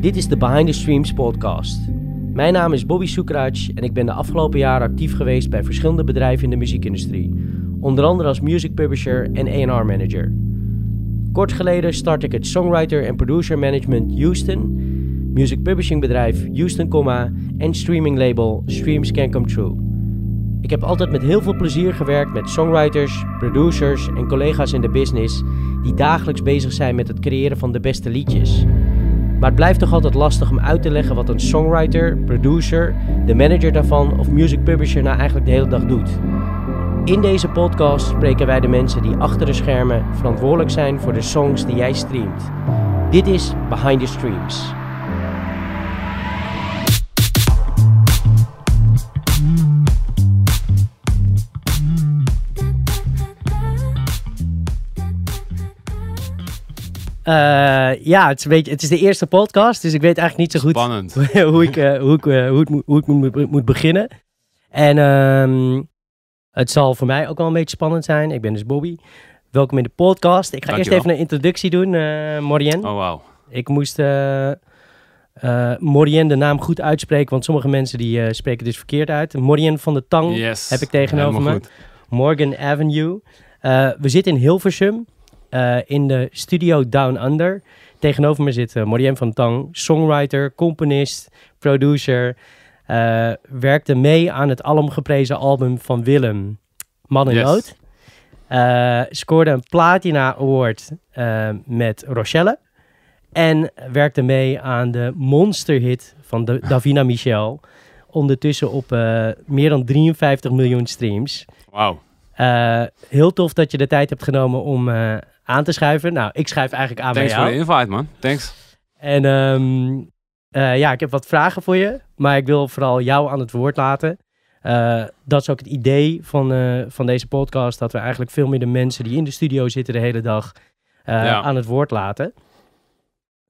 Dit is de Behind the Streams podcast. Mijn naam is Bobby Sukraj en ik ben de afgelopen jaren actief geweest bij verschillende bedrijven in de muziekindustrie. Onder andere als music publisher en A&R manager. Kort geleden startte ik het songwriter en producer management Houston, music publishing bedrijf Houston, Comma en streaming label Streams Can Come True. Ik heb altijd met heel veel plezier gewerkt met songwriters, producers en collega's in de business die dagelijks bezig zijn met het creëren van de beste liedjes. Maar het blijft toch altijd lastig om uit te leggen wat een songwriter, producer, de manager daarvan of music publisher nou eigenlijk de hele dag doet. In deze podcast spreken wij de mensen die achter de schermen verantwoordelijk zijn voor de songs die jij streamt. Dit is Behind the Streams. Eh, ja, het is, een beetje, het is de eerste podcast, dus ik weet eigenlijk niet zo goed hoe ik, eh, hoe ik, eh, hoe het, hoe ik moet, moet beginnen. En ehm, het zal voor mij ook wel een beetje spannend zijn. Ik ben dus Bobby. Welkom in de podcast. Ik ga eerst even een introductie doen, Morien. Oh, wauw. Ik moest Morien de naam goed uitspreken, want sommige mensen die spreken dus verkeerd uit. Morien van de Tang, Yes. heb ik tegenover Helemaal me. goed. Morgan Avenue. We zitten in Hilversum, eh, in de studio Down Under. Tegenover me zit uh, Morien van Tang, songwriter, componist, producer. eh, werkte mee aan het alomgeprezen album van Willem, Man in Yes. Nood. Eh, scoorde een Platina Award eh, met Rochelle. En werkte mee aan de monsterhit van de Davina Michel. Ondertussen op eh, meer dan 53 miljoen streams. Wauw. Eh, heel tof dat je de tijd hebt genomen om eh, aan te schuiven. Nou, ik schuif eigenlijk aan Thanks bij voor jou. de invite, man. Thanks. En ehm, eh, ja, ik heb wat vragen voor je. Maar ik wil vooral jou aan het woord laten. Eh, dat is ook het idee van, eh, van deze podcast. Dat we eigenlijk veel meer de mensen die in de studio zitten de hele dag Ja. aan het woord laten.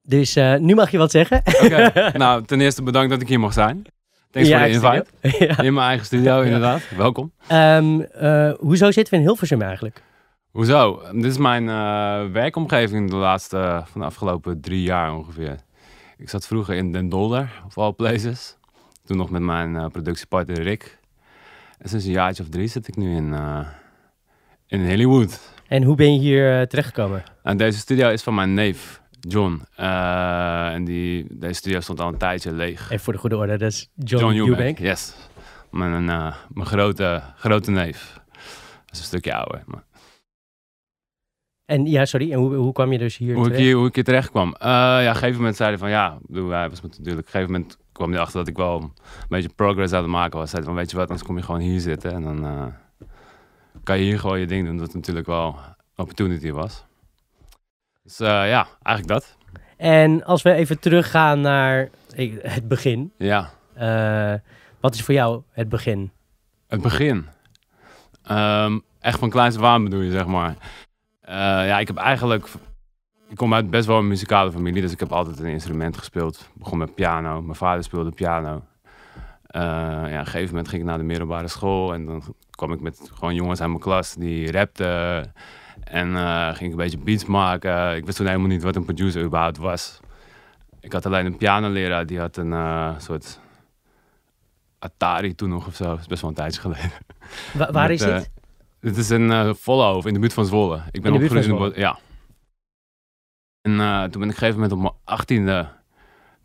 Dus nu mag je wat zeggen. Oké. nou, ten eerste bedankt dat ik hier mag zijn. Thanks voor de invite. ja. In mijn eigen studio, inderdaad. Welkom. Ehm, eh, hoezo zitten we in Hilversum eigenlijk? Hoezo? Dit is mijn eh, werkomgeving de laatste, van de afgelopen drie jaar ongeveer. Ik zat vroeger in Den Dolder, of all places. Toen nog met mijn eh, productiepartner Rick. En sinds een jaartje of drie zit ik nu in, eh, in Hollywood. En hoe ben je hier terechtgekomen? En deze studio is van mijn neef, John. En die, deze studio stond al een tijdje leeg. Even voor de goede orde, dat is John, John Eubank. Eubank, yes. Mijn, mijn grote, grote neef. Dat is een stukje ouder. Maar En ja, sorry, en hoe, hoe kwam je dus hier hoe, ik terecht? hier, hoe ik hier terecht kwam. Eh, ja, op een gegeven moment zei hij van ja, ik hij was natuurlijk. Op een gegeven moment kwam hij achter dat ik wel een beetje progress aan het maken was. Hij zei van weet je wat, anders kom je gewoon hier zitten. En dan eh, kan je hier gewoon je ding doen. Dat natuurlijk wel een opportunity was. Dus eh, ja, eigenlijk dat. En als we even teruggaan naar het begin. Ja. wat is voor jou het begin? Het begin. Ehm, echt van kleins af aan bedoel je, zeg maar. Eh, ja, ik heb eigenlijk... Ik kom uit best wel een muzikale familie, dus ik heb altijd een instrument gespeeld. Ik begon met piano. Mijn vader speelde piano. Eh, ja, op een gegeven moment ging ik naar de middelbare school en dan kwam ik met gewoon jongens uit mijn klas die rapten. En eh, ging ik een beetje beats maken. Ik wist toen helemaal niet wat een producer überhaupt was. Ik had alleen een pianoleraar, die had een soort Atari toen nog of zo. Dat is best wel een tijdje geleden. Wa- waar Met, is eh, dit? Is in eh Vollenhoven, in de buurt van Zwolle. Ik ben opgegroeid in de Ja. En eh, toen ben ik op een gegeven moment op mijn achttiende...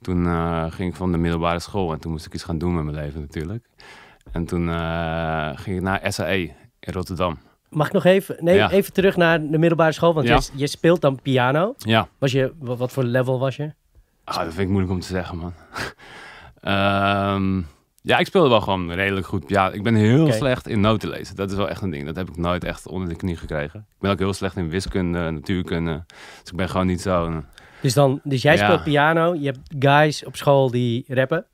Toen eh, ging ik van de middelbare school en toen moest ik iets gaan doen met mijn leven natuurlijk. En toen eh, ging ik naar SAE in Rotterdam. Mag ik nog even, nee, ja. even terug naar de middelbare school? Want Ja. je, je speelt dan piano. Ja, Was je, wat, wat voor level was je? ah, dat vind ik moeilijk om te zeggen man. Ehm, ja, ik speelde wel gewoon redelijk goed. Ja, ik ben heel slecht in noten lezen. Dat is wel echt een ding. Dat heb ik nooit echt onder de knie gekregen. Ik ben ook heel slecht in wiskunde, natuurkunde. Dus ik ben gewoon niet zo... een- Dus, dan, dus jij Ja. speelt piano. Je hebt guys op school die rappen.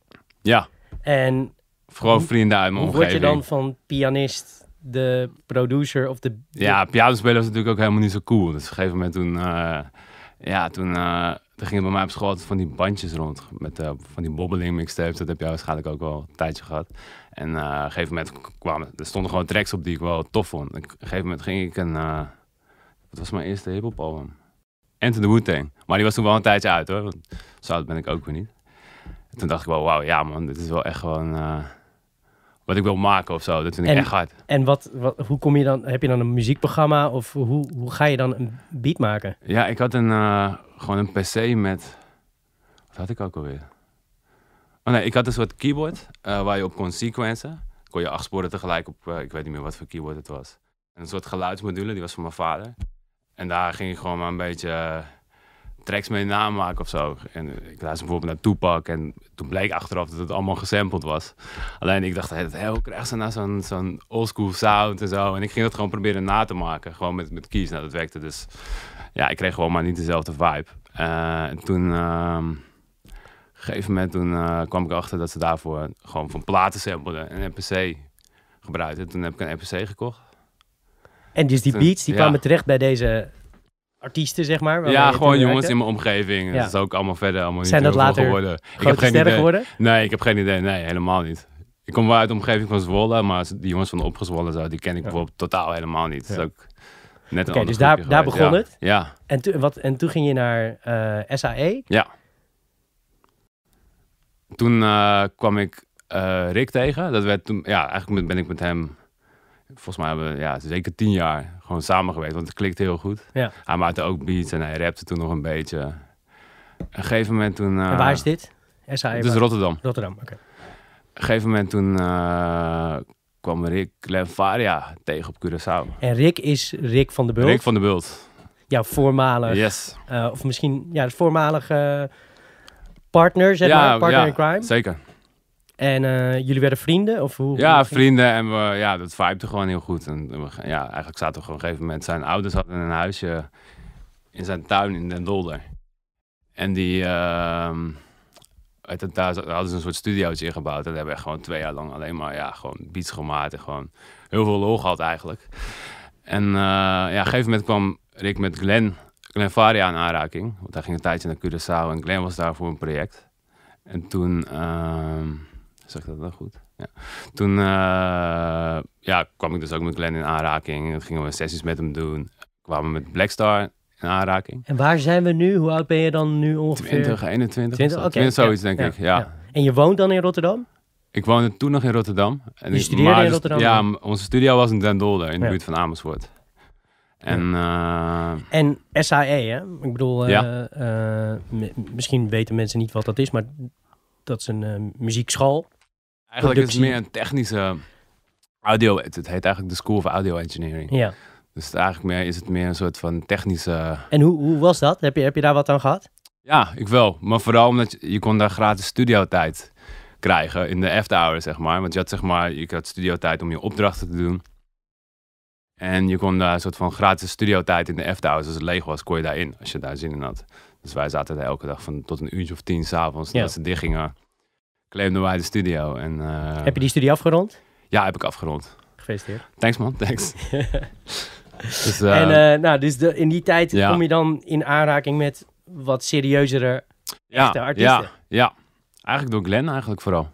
Ja, En Hoe- vrienden uit mijn hoe word je omgeving. dan van pianist, de producer of de... Ja, piano spelen was natuurlijk ook helemaal niet zo cool. Dus op een gegeven moment toen... eh, ja, toen, eh, toen gingen bij mij op school altijd van die bandjes rond. Met eh, van die bobbeling mixtapes. Dat heb jij waarschijnlijk ook wel een tijdje gehad. En eh, op een gegeven moment kwamen... Er stonden gewoon tracks op die ik wel tof vond. En op een gegeven moment ging ik een... eh, wat was mijn eerste hip-hop album? Enter the Wu-Tang. Maar die was toen wel een tijdje uit hoor. Want zo oud ben ik ook weer niet. En toen dacht ik wel, wauw, ja man, dit is wel echt gewoon wat ik wil maken of zo. Dat vind ik En- echt hard. En wat, wat, hoe kom je dan, heb je dan een muziekprogramma of hoe, hoe ga je dan een beat maken? Ja, ik had een, eh, gewoon een PC met. Wat had ik ook alweer? Oh nee, ik had een soort keyboard eh, waar je op kon sequencen. Kon je acht sporen tegelijk op, eh, ik weet niet meer wat voor keyboard het was. En een soort geluidsmodule, die was van mijn vader. En daar ging ik gewoon maar een beetje tracks mee namaken of zo. En ik luisterde bijvoorbeeld naar Tupac en toen bleek achteraf dat het allemaal gesampled was. Alleen ik dacht, hey, hoe krijg ze nou zo'n zo'n oldschool sound en zo. En ik ging dat gewoon proberen na te maken, gewoon met, met keys. Nou, dat werkte dus ja, ik kreeg gewoon maar niet dezelfde vibe. Eh, en toen, ehm, op een gegeven moment toen, eh, kwam ik achter dat ze daarvoor gewoon van platen sampleden en een NPC gebruikten. Toen heb ik een NPC gekocht. En dus die Toen- beats, die ja. kwamen terecht bij deze artiesten, zeg maar? ja, gewoon jongens in mijn omgeving. Ja. Dat is ook allemaal verder allemaal niet dat later geworden. Ik heb geen idee. geworden? Nee, ik heb geen idee. Nee, helemaal niet. Ik kom wel uit de omgeving van Zwolle, maar die jongens van Opgezwollen zo, die ken ik Ja. bijvoorbeeld totaal helemaal niet. Dat Ja. is ook net een dus daar- daar begon ja. het? Ja, En, toen- wat, en toen ging je naar eh, SAE. Toen eh, kwam ik eh, Rick tegen. Dat werd toen, ja, eigenlijk ben ik met hem, volgens mij hebben we ja, zeker tien jaar gewoon samen geweest. Want het klikte heel goed. Ja. Hij maakte ook beats en hij rapte toen nog een beetje. Op een gegeven moment toen... eh, en waar is dit? SAE? Waar? Rotterdam. Rotterdam, oké. Op een gegeven moment toen eh, kwam Rick Lenvaria tegen op Curaçao. En Rick is Rick van de Bult. Rick van der Bult. Jouw voormalig, Yes. eh, of misschien ja, de voormalige partner, zeg Ja, maar, partner ja, in crime. Zeker. En eh, jullie werden vrienden? Of hoe, Ja, hoe vrienden en we, ja, dat vibete gewoon heel goed. En we, ja, eigenlijk zaten we gewoon op een gegeven moment... Zijn ouders hadden een huisje in zijn tuin in Den Dolder. En die... het, daar hadden ze een soort studiootje ingebouwd. En daar hebben we gewoon twee jaar lang alleen maar ja, gewoon beats gemaakt. En gewoon heel veel lol gehad eigenlijk. En eh, ja, op een gegeven moment kwam Rick met Glenn, Glenn Faria in aanraking. Want hij ging een tijdje naar Curaçao en Glenn was daar voor een project. En toen... ehm zeg dat wel goed? Ja. Toen eh, ja, kwam ik dus ook met Glenn in aanraking. En gingen we sessies met hem doen. Kwamen we met Blackstar in aanraking. En waar zijn we nu? Hoe oud ben je dan nu ongeveer? 20, 21. 20, of oké, zo. Tenminste, zoiets ja, denk ja, ik. Ja. En je woont dan in Rotterdam? Ik woonde toen nog in Rotterdam. En Je studeerde maar in dus- Rotterdam Ja, dan? onze studio was in Den Dolder, in de buurt van Amersfoort. En eh, En SAE, hè? Ik bedoel, eh, Ja. misschien weten mensen niet wat dat is, maar dat is een muziekschool. Eigenlijk is het meer een technische audio. Het, heet eigenlijk de School of Audio Engineering. Ja. Dus het eigenlijk meer, is het meer een soort van technische En hoe, hoe was dat? Heb je, heb je daar wat aan gehad? Ja, ik wel. Maar vooral omdat je, je kon daar gratis studiotijd krijgen in de after hours, zeg maar. Want je had zeg maar, je had studiotijd om je opdrachten te doen. En je kon daar een soort van gratis studiotijd in de after hours. Als het leeg was, kon je daarin, als je daar zin in had. Dus wij zaten daar elke dag van tot een uurtje of tien s'avonds. Ja. Ja. ze dicht gingen, claimden wij de studio. En, eh, Heb je die studie afgerond? Ja, heb ik afgerond. Gefeliciteerd. Thanks man, thanks. dus, eh, en eh, nou, dus de, in die tijd ja. kom je dan in aanraking met wat serieuzere ja, echte artiesten. Ja, ja, eigenlijk door Glenn eigenlijk vooral.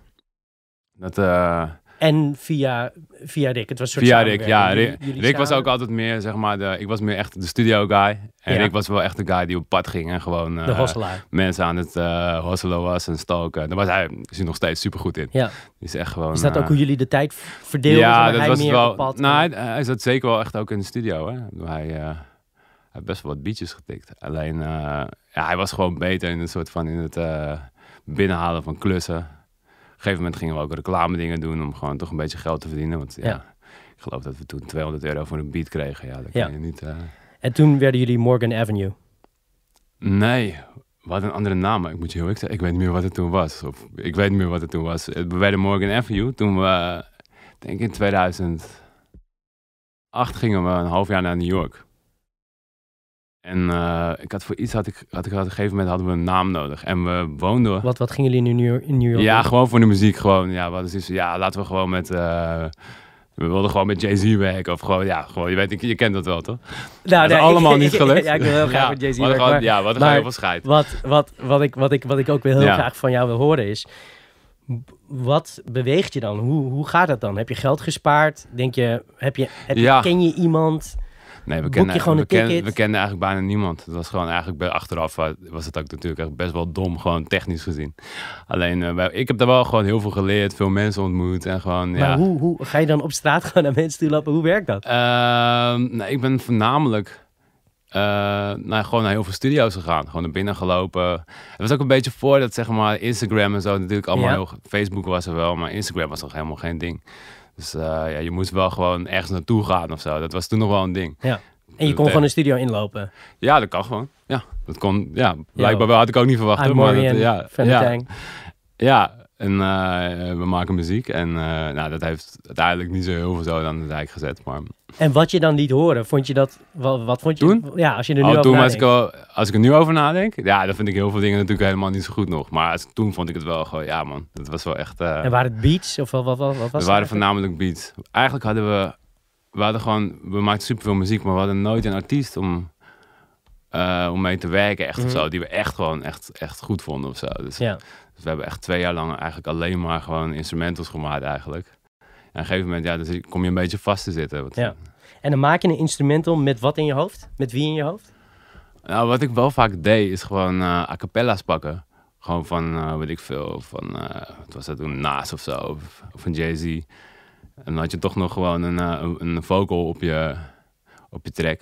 Dat, eh, En via, via Rick. Het was soort Via Rick, ja. Rick, was ook altijd meer, zeg maar, de, ik was meer echt de studio guy. En Ja. Rick was wel echt de guy die op pad ging en gewoon de hosselaar. mensen aan het eh hosselen was en stoken. Daar was hij, is hij nog steeds super goed in. Ja. Is echt gewoon... Is dat ook eh, hoe jullie de tijd verdeelden? Ja, dat hij was meer wel... op pad, nou, hij, hij zat zeker wel echt ook in de studio, hè. Hij, eh, hij heeft best wel wat beatjes getikt. Alleen, ja, hij was gewoon beter in een soort van in het binnenhalen van klussen. Op een gegeven moment gingen we ook reclame dingen doen om gewoon toch een beetje geld te verdienen. Want ja, Ja. ik geloof dat we toen 200 euro voor een beat kregen. Ja, dat Ja. kan je niet... eh, En toen werden jullie Morgan Avenue. Nee, hadden een andere naam, ik moet je heel eerlijk zeggen, ik weet niet meer wat het toen was. Of, ik weet niet meer wat het toen was. We werden Morgan Avenue toen we, ik denk in 2008 gingen we een half jaar naar New York. En eh, ik had voor iets, had ik, had ik op een gegeven moment hadden we een naam nodig. En we woonden... Wat, wat gingen jullie in New York, in New York Ja, doen? gewoon voor de muziek. Gewoon, ja, wat is, ja, laten we gewoon met... eh, we wilden gewoon met Jay-Z werken. Of gewoon, ja, gewoon, je, weet, je, je kent dat wel, toch? Nou, dat is allemaal ik- niet ik- gelukt. Ja, ik wil heel graag Ja, met Jay-Z we hadden werken, gewoon- maar Ja, maar- gewoon heel veel scheid. Wat, wat, wat, ik, wat, ik, wat ik ook weer heel Ja. graag van jou wil horen is... Wat beweegt je dan? Hoe, hoe gaat het dan? Heb je geld gespaard? Denk je, heb je, heb je, Ja. ken je iemand? Nee, we gewoon we, we kenden eigenlijk bijna niemand. Het was gewoon eigenlijk bij, achteraf was het ook natuurlijk echt best wel dom, gewoon technisch gezien. Alleen, eh, wij- ik heb daar wel gewoon heel veel geleerd, veel mensen ontmoet en gewoon, Maar ja. hoe, hoe ga je dan op straat gewoon naar mensen toe lopen? Hoe werkt dat? Ehm, nee, ik ben voornamelijk nou, gewoon naar heel veel studio's gegaan. Gewoon naar binnen gelopen. Het was ook een beetje voordat zeg maar Instagram en zo natuurlijk allemaal Ja. heel... Facebook was er wel, maar Instagram was nog helemaal geen ding. Dus eh, ja, je moest wel gewoon ergens naartoe gaan of zo. Dat was toen nog wel een ding. Ja. En je kon Eh, gewoon een studio inlopen. Ja, dat kan gewoon. Ja, dat kon. Ja, blijkbaar wel had ik ook niet verwacht. Hoor, maar dat, ja, de ja, ja, en eh, we maken muziek. En eh, nou, dat heeft uiteindelijk niet zo heel veel zo aan de dijk gezet. Maar En wat je dan liet horen, vond je dat... Wat, wat vond je... Toen? Ja, als je er nu Oh, over toen was ik nadenkt. als ik er nu over nadenk, ja, dan vind ik heel veel dingen natuurlijk helemaal niet zo goed nog. Maar als, toen vond ik het wel gewoon, ja man, dat was wel echt. eh En waren het beats? Of wat, wat, wat, wat was het waren voornamelijk beats. Eigenlijk hadden we, we hadden gewoon, we maakten superveel muziek, maar we hadden nooit een artiest om, om mee te werken echt Mhm. of zo, die we echt gewoon echt, echt goed vonden of zo. Dus, Ja. Dus we hebben echt twee jaar lang eigenlijk alleen maar gewoon instrumentals gemaakt eigenlijk. En op een gegeven moment, ja, dus kom je een beetje vast te zitten. Want- Ja. En dan maak je een instrumental met wat in je hoofd? Met wie in je hoofd? Nou, wat ik wel vaak deed, is gewoon eh a cappella's pakken. Gewoon van, eh weet ik veel, van, eh, wat was dat toen, Nas of zo, of, of van Jay-Z. En dan had je toch nog gewoon een, een, een vocal op je, op je track.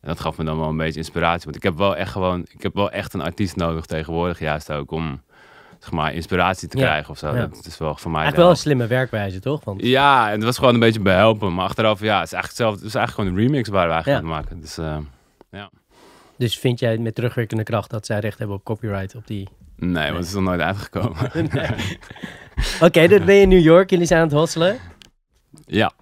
En dat gaf me dan wel een beetje inspiratie. Want ik heb wel echt gewoon, ik heb wel echt een artiest nodig tegenwoordig, juist ook om, zeg maar, inspiratie te Ja, krijgen of zo. ja. Dat is wel voor mij Eigenlijk wel- een slimme werkwijze, toch? Want, Ja, en het was gewoon een beetje behelpen. Maar achteraf, ja, het is eigenlijk hetzelfde. Het is eigenlijk gewoon een remix waar we eigenlijk Ja. aan maken. Dus eh, dus vind jij met terugwerkende kracht dat zij recht hebben op copyright op die... nee, want het is nog nooit uitgekomen. Oké, dan ben je in New York, jullie zijn aan het hosselen. ja.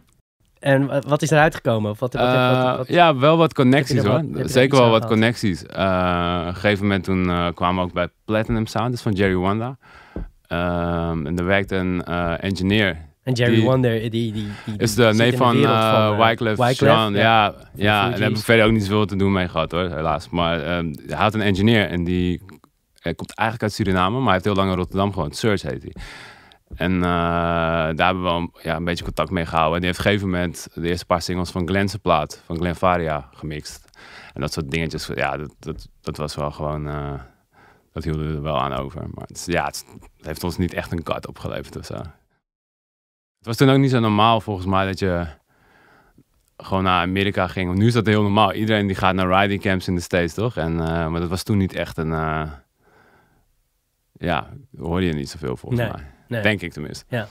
En wa- wat is eruit gekomen? Of wat, wat, wat, Eh, wat- ja, wel wat connecties hoor. er Zeker wel wat connecties. Eh, op een gegeven moment toen eh, kwamen we ook bij Platinum Sound, dus van Jerry Wanda. Ehm, en er werkte een engineer. en Jerry die- Wonder, die, die, die, Is de neef van, wereld van, Wyclef, Wyclef, Jean. Ja, ja, ja, en daar heb ik verder ook niet zoveel te doen mee gehad hoor, helaas. Maar ehm, hij had een engineer en die hij komt eigenlijk uit Suriname, maar hij heeft heel lang in Rotterdam gewoond. Search heet hij. En eh, daar hebben we wel een- ja, een beetje contact mee gehouden. En die heeft op een gegeven moment de eerste paar singles van Glenn's plaat, van Glen Faria, gemixt. En dat soort dingetjes, ja, dat, dat, dat was wel gewoon, eh, dat hielden we er wel aan over. Maar het, ja, het, het heeft ons niet echt een cut opgeleverd of zo. Het was toen ook niet zo normaal volgens mij dat je gewoon naar Amerika ging. Want nu is dat heel normaal. Iedereen die gaat naar riding camps in de States, toch? En, eh, maar dat was toen niet echt een... ja, hoorde je niet zoveel volgens Nee, mij. Nee. Denk ik tenminste.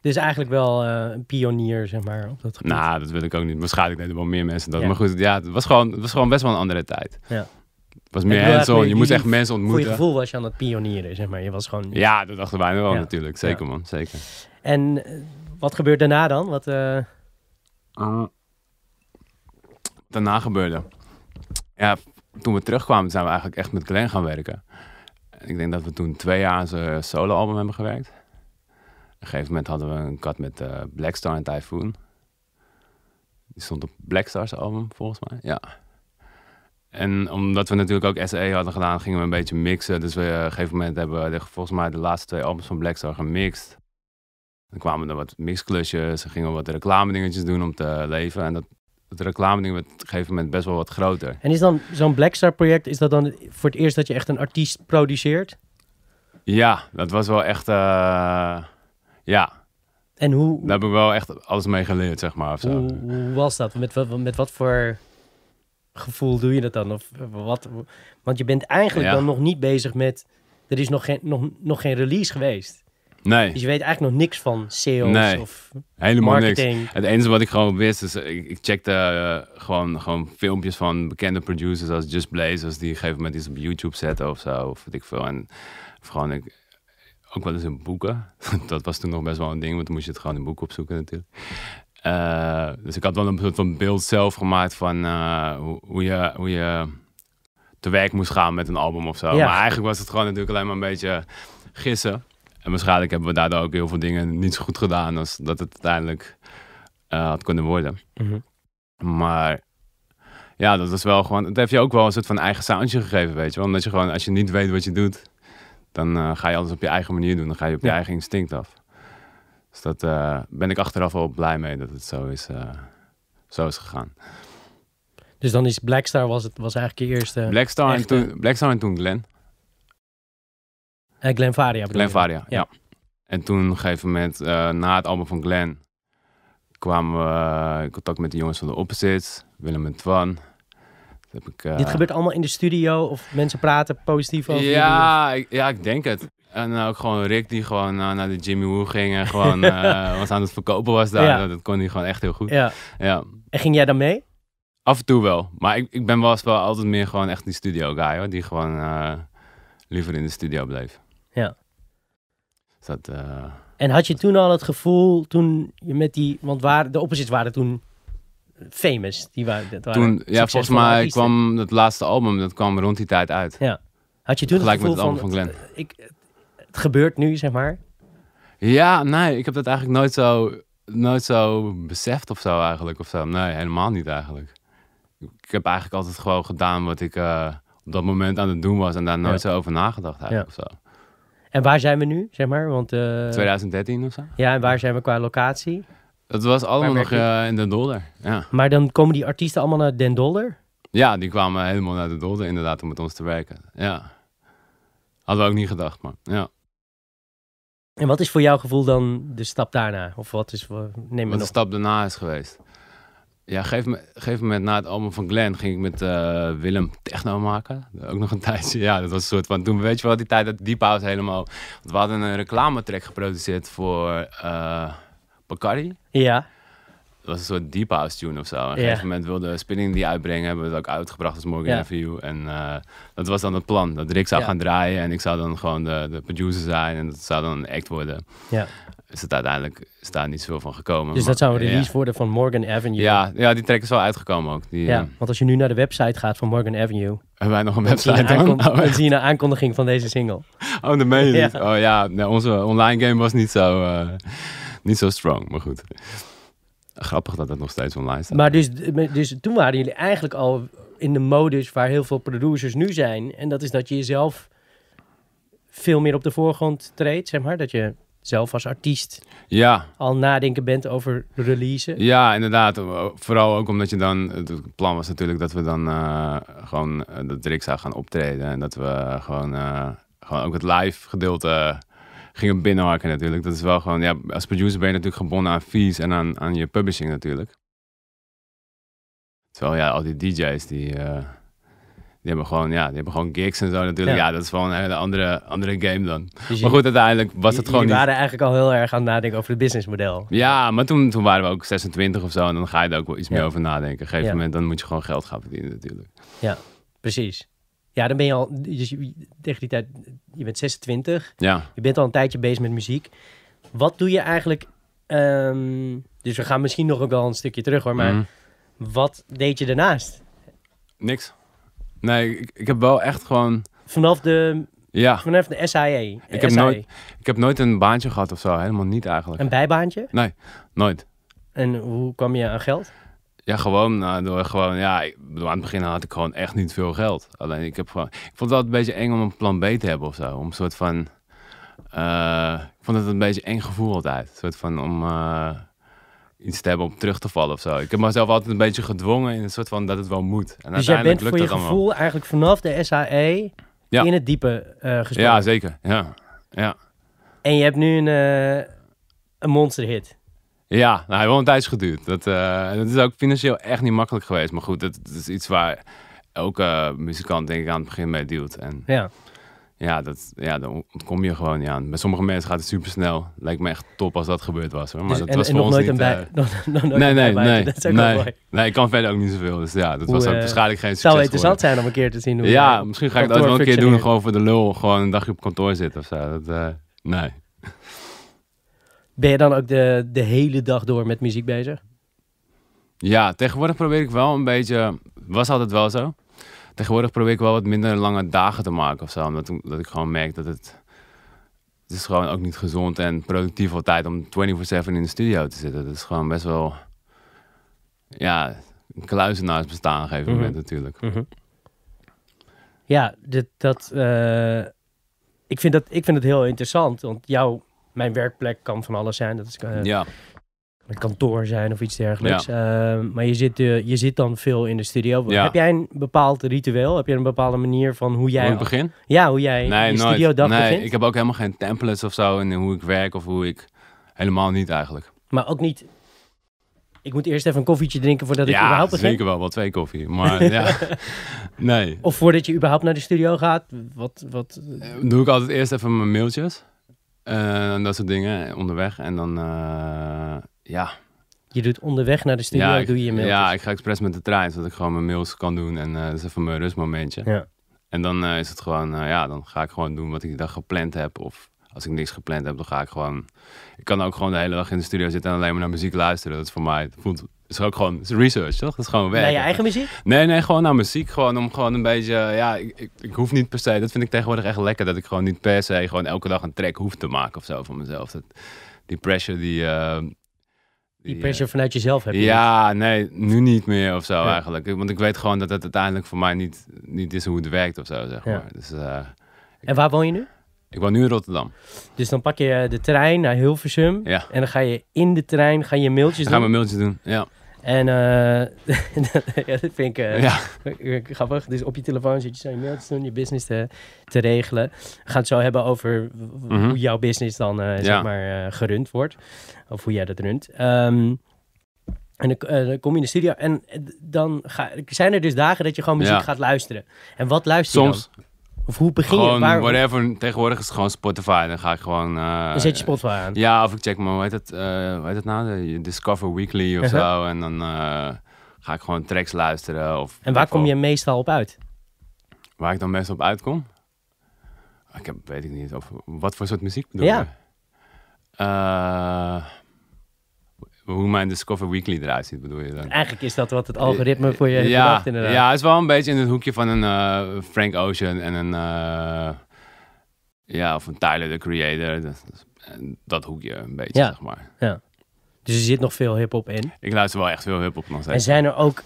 Dus eigenlijk wel eh, een pionier, zeg maar, op dat gebied. Nou, dat wil ik ook niet. Waarschijnlijk deden wel meer mensen dat. Ja. Maar goed, ja, het was, gewoon, het was gewoon best wel een andere tijd. Ja. Het was meer eigenlijk Je die- moest echt mensen Voor je ontmoeten. gevoel was je aan het pionieren, zeg maar. Je was gewoon... Ja, dat dachten wij wel Ja. natuurlijk. Zeker man, zeker. En eh, wat gebeurt daarna dan? Wat, eh, daarna gebeurde. Ja, toen we terugkwamen zijn we eigenlijk echt met Glenn gaan werken. Ik denk dat we toen twee jaar aan zijn soloalbum hebben gewerkt. Op een gegeven moment hadden we een cut met eh Blackstar en Typhoon. Die stond op Blackstar's album, volgens mij. Ja. En omdat we natuurlijk ook SE hadden gedaan, gingen we een beetje mixen. Dus we, eh, op een gegeven moment hebben we volgens mij de laatste twee albums van Blackstar gemixt. Dan kwamen er wat mixklusjes, en gingen we wat reclame dingetjes doen om te leven. En dat, dat reclame ding op een gegeven moment best wel wat groter. En is dan zo'n Blackstar project, is dat dan voor het eerst dat je echt een artiest produceert? Ja, dat was wel echt. eh, ja, En hoe, daar heb ik wel echt alles mee geleerd, zeg maar. Of zo. hoe, hoe was dat? Met, wat- met wat voor gevoel doe je dat dan? Of wat, want je bent eigenlijk Ja. dan nog niet bezig met... Er is nog geen, nog, nog geen release geweest. Nee, Dus je weet eigenlijk nog niks van sales Nee. of helemaal niks. marketing. Het enige wat ik gewoon wist is, ik, ik checkte eh, gewoon, gewoon filmpjes van bekende producers als Just Blaze, als die op een gegeven moment iets op YouTube zetten of zo, of weet ik veel. En gewoon ik, ook wel eens in boeken. dat was toen nog best wel een ding, want dan moest je het gewoon in boeken opzoeken natuurlijk. Eh, dus ik had wel een soort van beeld zelf gemaakt van eh, hoe, hoe, je, hoe je te werk moest gaan met een album of zo. Ja. Maar eigenlijk was het gewoon natuurlijk alleen maar een beetje gissen. En waarschijnlijk hebben we daardoor ook heel veel dingen niet zo goed gedaan als dat het uiteindelijk eh, had kunnen worden. Mhm. Maar ja, dat was wel gewoon. Het heeft je ook wel een soort van eigen soundje gegeven, weet je wel. Omdat je gewoon, als je niet weet wat je doet, dan eh, ga je alles op je eigen manier doen. Dan ga je op je Ja. eigen instinct af. Dus dat eh, ben ik achteraf wel blij mee dat het zo is, zo is gegaan. Dus dan is Blackstar was, het, was eigenlijk je eerste... Blackstar en, toen, Blackstar en toen Glen. Eh, Glen Varia bedoel Glen? Varia, ja. Ja. En toen op een gegeven moment, eh, na het album van Glen, kwamen we in contact met de jongens van de Opposites, Willem en Twan. Dat heb ik, eh, Dit gebeurt allemaal in de studio of mensen praten positief over ja, ik, ja, ik denk het. En ook gewoon Rick die gewoon naar de Jimmy Woo ging en gewoon eh, was aan het verkopen was daar. Ja. Dat kon hij gewoon echt heel goed. Ja. Ja. En ging jij dan mee? Af en toe wel. Maar ik, ik ben was wel altijd meer gewoon echt die studio guy hoor. Die gewoon liever in de studio bleef. Ja. Dus dat, eh, En had je toen al het gevoel, toen je met die... Want waar, de opposites waren toen famous. Die waren, dat waren toen, ja, volgens mij artiesten. kwam het laatste album, dat kwam rond die tijd uit. Had je toen Gelijk het met gevoel het album van van... Glenn. Ik, het gebeurt nu, zeg maar. Ja, nee, ik heb dat eigenlijk nooit zo, nooit zo beseft of zo eigenlijk. Of zo. Nee, helemaal niet eigenlijk. Ik heb eigenlijk altijd gewoon gedaan wat ik eh, op dat moment aan het doen was. En daar nooit Ja. zo over nagedacht eigenlijk of zo. En waar zijn we nu, zeg maar? Want, eh, 2013 of zo. Ja, en waar zijn we qua locatie? Dat was allemaal nog eh, in de Dolder. Ja. Maar dan komen die artiesten allemaal naar Den Dolder? ja, die kwamen helemaal naar de Dolder inderdaad om met ons te werken. Ja. Hadden we ook niet gedacht, maar ja. En wat is voor jouw gevoel dan de stap daarna? Of wat is voor... Neem me Wat de nog. stap daarna is geweest. Ja, op een gegeven moment- gegeven moment na het album van Glenn ging ik met eh, Willem techno maken. Ook nog een tijdje. Ja, dat was een soort van. Toen weet je wel, die tijd dat Deep House helemaal. Want we hadden een reclametrack geproduceerd voor eh Bacardi. Ja, Dat was een soort Deep House tune of zo. En Op een Ja. gegeven moment wilde Spinning die uitbrengen. Hebben we het ook uitgebracht als Morgan Ja. Avenue. En eh, dat was dan het plan. Dat Rick zou Ja. gaan draaien en ik zou dan gewoon de, de producer zijn. En dat zou dan een act worden. ja. Is het uiteindelijk is daar niet zoveel van gekomen. Dus dat zou een ja. release worden van Morgan Avenue. Ja, ja, die track is wel uitgekomen ook. Die, Ja, eh, want als je nu naar de website gaat van Morgan Avenue, hebben wij nog een website dan? aankon- Oh, dan zie je een aankondiging van deze single. Oh, dat meen je Ja. niet. Oh ja, nee, onze online game was niet zo, eh, niet zo strong, maar goed. Grappig dat het nog steeds online staat. Maar dus, dus toen waren jullie eigenlijk al in de modus waar heel veel producers nu zijn. En dat is dat je jezelf veel meer op de voorgrond treedt, zeg maar. Dat je zelf als artiest Ja, al nadenken bent over releasen. ja, inderdaad. Vooral ook omdat je dan... Het plan was natuurlijk dat we dan eh, gewoon... eh, dat Rick zou gaan optreden. En dat we gewoon, eh, gewoon ook het live gedeelte gingen binnenharken natuurlijk. Dat is wel gewoon... Ja, als producer ben je natuurlijk gebonden aan fees en aan, aan je publishing natuurlijk. Terwijl ja, al die DJ's die... die hebben gewoon, ja, die hebben gewoon gigs en zo natuurlijk. Ja. Ja, dat is wel een hele andere, andere game dan. Dus Maar goed, uiteindelijk was het gewoon niet... waren eigenlijk al heel erg aan het nadenken over het businessmodel. Ja, maar toen, toen waren we ook 26 of zo. En dan ga je er ook wel iets Ja. meer over nadenken. Op een gegeven Ja. moment dan moet je gewoon geld gaan verdienen natuurlijk. Precies. Ja, dan ben je al, dus je, tegen die tijd, je bent 26, Ja, je bent al een tijdje bezig met muziek. Wat doe je eigenlijk, ehm, dus we gaan misschien nog ook wel een stukje terug hoor, maar mhm. wat deed je daarnaast? niks. Nee, ik, ik heb wel echt gewoon... Vanaf de, Ja, vanaf de SIA? Ik heb nooit- ik heb nooit een baantje gehad of zo. Helemaal niet eigenlijk. Een bijbaantje? Nooit. En hoe kwam je aan geld? Ja, gewoon nou, door gewoon... Ja, ik aan het begin had ik gewoon echt niet veel geld. Alleen ik heb gewoon... Ik vond het wel een beetje eng om een plan B te hebben of zo. Om een soort van... eh, ik vond het een beetje eng gevoel altijd. Een soort van om... eh, iets te hebben om terug te vallen of zo. Ik heb mezelf altijd een beetje gedwongen in een soort van dat het wel moet. En Dus jij bent voor lukt je dat allemaal. gevoel eigenlijk vanaf de SAE Ja. in het diepe gesprongen. Ja, zeker. Ja, ja. En je hebt nu een, eh, een monsterhit. Ja, nou, hij heeft wel een tijdje geduurd. Dat, eh, het is ook financieel echt niet makkelijk geweest. Maar goed, het is iets waar elke muzikant denk ik aan het begin mee dealt. En Ja. Ja, dat, ja, daar ontkom je gewoon niet aan. Bij sommige mensen gaat het super snel. Lijkt me echt top als dat gebeurd was. Hoor. Maar Dus, dat en, was en voor nog ons nooit niet, een bij... nee, nee, bijbaantje. nee. Dat is ook nee. mooi. nee, ik kan verder ook niet zoveel. Dus ja, dat Hoe, was ook eh, waarschijnlijk geen Het zou succes interessant zijn om een keer te zien hoe... Ja, eh, misschien ga ik dat wel een keer doen. Gewoon voor de lul. Gewoon een dagje op kantoor zitten of zo. Dat, eh, nee. Ben je dan ook de, de hele dag door met muziek bezig? Ja, tegenwoordig probeer ik wel een beetje. Was altijd wel zo. Tegenwoordig probeer ik wel wat minder lange dagen te maken of zo. Omdat ik- dat ik gewoon merk dat het. Het is gewoon ook niet gezond en productief altijd om 24-7 in de studio te zitten. Dat is gewoon best wel. Ja, een kluizenaars bestaan op een gegeven moment Mhm. natuurlijk. Ja, dit, dat... eh, ik, vind dat, ik vind het heel interessant, want jouw... Mijn werkplek kan van alles zijn. Dat is, eh, Ja, een kantoor zijn of iets dergelijks. Ehm, maar je zit, eh, je zit dan veel in de studio. Ja. Heb jij een bepaald ritueel? Heb je een bepaalde manier van hoe jij... Hoe ik begin? Ja, hoe jij Nee, je studiodag nee, begint? ik heb ook helemaal geen templates of zo in hoe ik werk of hoe ik... Helemaal niet eigenlijk. Maar ook niet... Ik moet eerst even een koffietje drinken voordat ik ja, überhaupt begin. zeker wel. Wel twee koffie. Maar ja, nee. Of voordat je überhaupt naar de studio gaat. Wat, wat, Eh, doe ik altijd eerst even mijn mailtjes. eh, en dat soort dingen onderweg. En dan, ja. je doet onderweg naar de studio, ja, ik, doe je je mailtjes. Ja, ik ga expres met de trein, zodat ik gewoon mijn mails kan doen. En eh dat is even mijn rustmomentje. Ja. En dan eh, is het gewoon, eh, ja, dan ga ik gewoon doen wat ik die dag gepland heb. Of als ik niks gepland heb, dan ga ik gewoon... Ik kan ook gewoon de hele dag in de studio zitten en alleen maar naar muziek luisteren. Dat is voor mij, het voelt... is ook gewoon is research, toch? Dat is gewoon werk. Naar je eigen muziek? Nee, nee, gewoon naar muziek. Gewoon om gewoon een beetje, ja, ik, ik, ik hoef niet per se, dat vind ik tegenwoordig echt lekker, dat ik gewoon niet per se gewoon elke dag een track hoef te maken of zo van mezelf. Dat, die pressure die... Die eh, pressure vanuit jezelf heb je niet. ja, nee, nu niet meer of zo Ja. eigenlijk. Want ik weet gewoon dat het uiteindelijk voor mij niet, niet is hoe het werkt of zo, zeg Ja. maar. Dus eh, En waar woon je nu? ik woon nu in Rotterdam. Dus dan pak je de trein naar Hilversum. Ja. En dan ga je in de trein ga je mailtjes ga doen. mijn mailtjes doen, ja. En eh, ja, dat vind ik eh, ja. grappig. Dus op je telefoon zit je zo je mailtjes doen, je business te, te regelen. We gaan het zo hebben over w- Mhm. hoe jouw business dan eh, zeg maar gerund wordt. Of hoe jij dat runt. Ehm, en dan, kom je in de studio en dan ga, zijn er dus dagen dat je gewoon muziek gaat luisteren. En wat luister je Soms dan? Of hoe begin je? gewoon Waar, whatever. Tegenwoordig is het gewoon Spotify. Dan ga ik gewoon... eh, dan zet je Spotify aan. Ja, of ik check mijn, hoe heet het, eh, hoe heet het nou? De Discover Weekly of Uh-huh. zo. En dan eh, ga ik gewoon tracks luisteren. Of, En waar of- kom je meestal op uit? Waar ik dan meestal op uitkom? Ik heb, weet ik niet. Of, wat voor soort muziek bedoel Ja. je? Eh, hoe mijn Discover Weekly eruit ziet, bedoel je dan? Eigenlijk is dat wat het algoritme voor je ja, bedacht inderdaad. Ja, het is wel een beetje in het hoekje van een eh, Frank Ocean en een... eh, ja, of een Tyler, the Creator. Dat, dat hoekje een beetje, Ja. zeg maar. Dus er zit nog veel hip-hop in. Ik luister wel echt veel hip-hop nog En steeds. zijn er ook